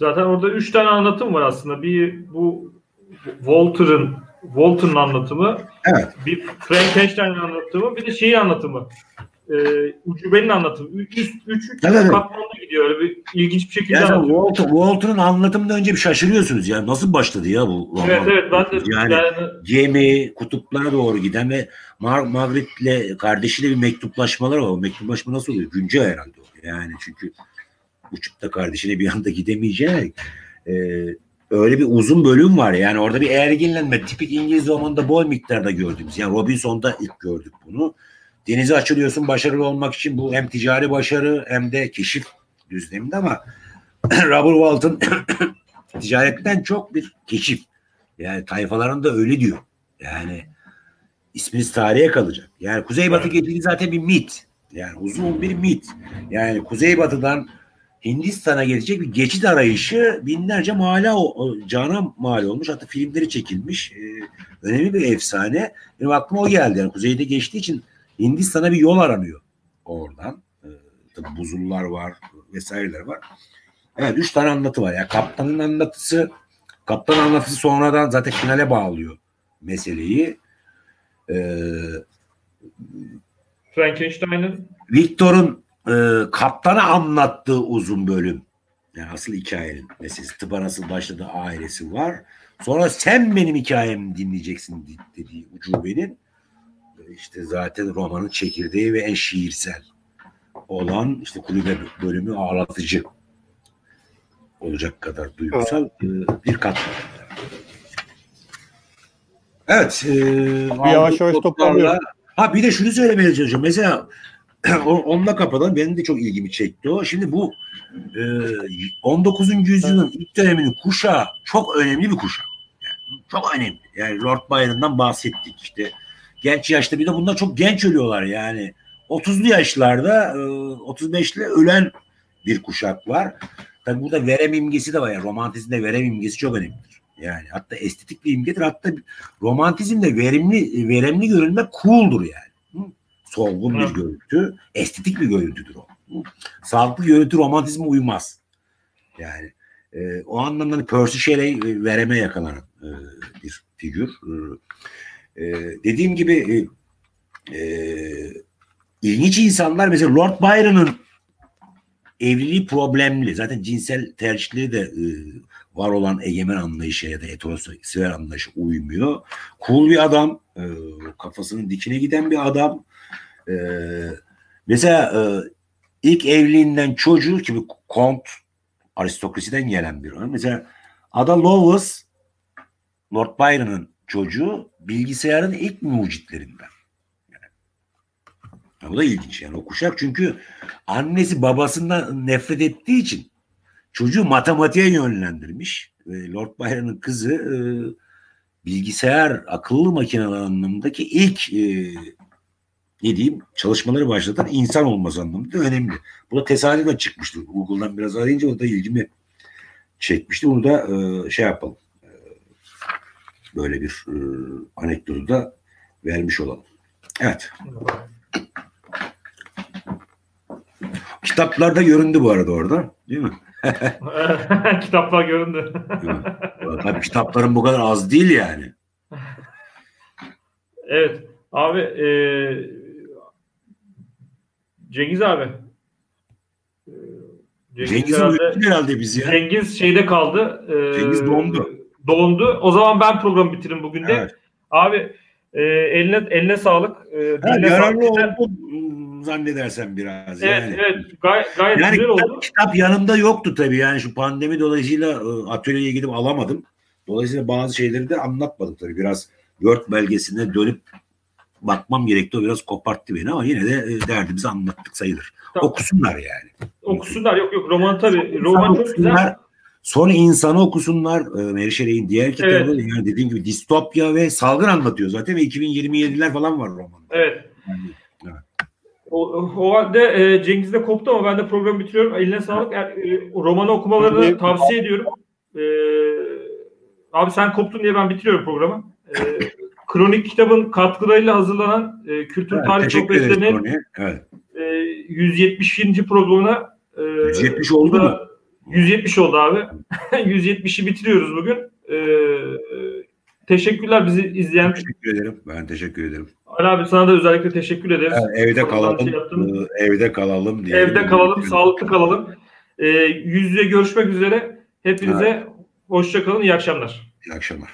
Zaten orada üç tane anlatım var aslında. Bir bu Walter'ın Walter'ın anlatımı, evet. bir Frankenstein'in anlatımı, bir de şeyi anlatımı. E, Ucube'nin anlatımı. Üç, üç, üç, evet, katmanlı gidiyor. Öyle bir ilginç bir şekilde yani Walter, Walter'ın anlatımında önce bir şaşırıyorsunuz ya. Nasıl başladı ya bu roman? Evet evet ben de yani, yani gemi kutuplara doğru giden ve Mar Margaret'le kardeşiyle bir mektuplaşmalar var. O mektuplaşma nasıl oluyor? Güncel herhalde o. Yani çünkü uçup da kardeşine bir anda gidemeyecek. Ee, öyle bir uzun bölüm var. Yani orada bir erginlenme. Tipik İngiliz romanında bol miktarda gördüğümüz. Yani Robinson'da ilk gördük bunu. Denize açılıyorsun başarılı olmak için bu hem ticari başarı hem de keşif düzleminde ama *clears throat* Robert Walton *clears throat* ticaretten çok bir keşif. Yani tayfalarında öyle diyor. Yani isminiz tarihe kalacak. Yani Kuzeybatı geçidi zaten bir mit. Yani uzun bir mit. Yani Kuzeybatı'dan Hindistan'a gelecek bir geçit arayışı binlerce mali o, cana mal olmuş. Hatta filmleri çekilmiş. Ee, önemli bir efsane. Benim aklıma o geldi. Yani kuzeyde geçtiği için Hindistan'a bir yol aranıyor oradan. Ee, tabii buzullar var vesaireler var. Evet üç tane anlatı var. Yani kaptanın anlatısı kaptan anlatısı sonradan zaten finale bağlıyor meseleyi. Ee, Frankenstein'ın Victor'un e, kaptana anlattığı uzun bölüm. Yani asıl hikayenin meselesi. Tıpa nasıl başladı ailesi var. Sonra sen benim hikayemi dinleyeceksin dediği ucubenin işte zaten romanın çekirdeği ve en şiirsel olan işte kulübe bölümü ağlatıcı olacak kadar duygusal bir kat. Evet. E, yavaş yavaş toparlıyor. Ha bir de şunu söylemeye çalışıyorum. Mesela *clears throat* onunla kapatalım. Benim de çok ilgimi çekti o. Şimdi bu e, 19. yüzyılın ilk döneminin kuşağı çok önemli bir kuşak. Yani çok önemli. Yani Lord Byron'dan bahsettik işte. Genç yaşta bir de bunlar çok genç ölüyorlar yani. 30'lu yaşlarda e, 35'li ölen bir kuşak var. Tabi burada verem imgesi de var. Yani romantizmde verem imgesi çok önemlidir. Yani hatta estetik bir imgedir. Hatta romantizmde verimli veremli görünmek cool'dur yani solgun bir görüntü, estetik bir görüntüdür o. Sağlıklı görüntü romantizme uymaz. Yani e, o anlamda hani Percy Shelley e, vereme yakalanan e, bir figür. E, e, dediğim gibi e, e, ilginç insanlar mesela Lord Byron'ın evliliği problemli. Zaten cinsel tercihleri de e, var olan egemen anlayışa ya da heteroseksüel anlayışa uymuyor. Cool bir adam, e, kafasının dikine giden bir adam, e, Mesela e, ilk evliliğinden çocuğu gibi kont aristokrasiden gelen bir örnek. Mesela Ada Lovelace Lord Byron'ın çocuğu bilgisayarın ilk mucitlerinden. Yani, bu da ilginç yani o kuşak çünkü annesi babasından nefret ettiği için çocuğu matematiğe yönlendirmiş. Ve Lord Byron'ın kızı e, bilgisayar akıllı makineler anlamındaki ilk e, ne diyeyim çalışmaları başlatan insan olması anlamında önemli. Bu da tesadüfen çıkmıştı. Google'dan biraz arayınca o da ilgimi çekmişti. Bunu da e, şey yapalım. Böyle bir e, anekdotu da vermiş olalım. Evet. Kitaplarda göründü bu arada orada. Değil mi? *laughs* Kitaplar göründü. Tabii kitapların bu kadar az değil yani. Evet. Abi e, Cengiz abi. E, Cengiz Cengiz'in herhalde, herhalde biz ya. Cengiz şeyde kaldı. E, Cengiz dondu. Dondu. O zaman ben programı bitiririm bugün de. Evet. Abi e, eline eline sağlık. E, ha, yararlı sağlık. oldu zannedersem biraz. Evet, yani. evet. Gay, gayet yani güzel kitap, oldu. Kitap yanımda yoktu tabii. Yani şu pandemi dolayısıyla e, atölyeye gidip alamadım. Dolayısıyla bazı şeyleri de anlatmadım tabii. Biraz Word belgesine dönüp bakmam gerekti. O biraz koparttı beni ama yine de e, derdimizi anlattık sayılır. Tamam. Okusunlar yani. Okusunlar. Yok yok roman tabii. Roman çok güzel. Son insanı okusunlar. E, Mary Shelley'in diğer kitabı evet. yani dediğim gibi distopya ve salgın anlatıyor zaten ve 2027'ler falan var roman. Evet. Yani, evet. O, o halde e, Cengiz de koptu ama ben de programı bitiriyorum. Eline sağlık. Yani, e, romanı okumalarını tavsiye ediyorum. E, abi sen koptun diye ben bitiriyorum programı. E, Kronik kitabın katkılarıyla hazırlanan e, Kültür evet, Tarih Sohbetleri'nin evet. e, 170. programına e, 170 oldu mu? 170 oldu abi. *laughs* 170'i bitiriyoruz bugün. E, teşekkürler bizi izleyen. Teşekkür ederim. Ben teşekkür ederim. Ali abi sana da özellikle teşekkür ederiz. Yani evde kalalım. Şey evde kalalım diye. Evde kalalım, sağlıklı kalalım. E, yüz yüze görüşmek üzere. Hepinize evet. hoşça kalın. İyi akşamlar. İyi akşamlar.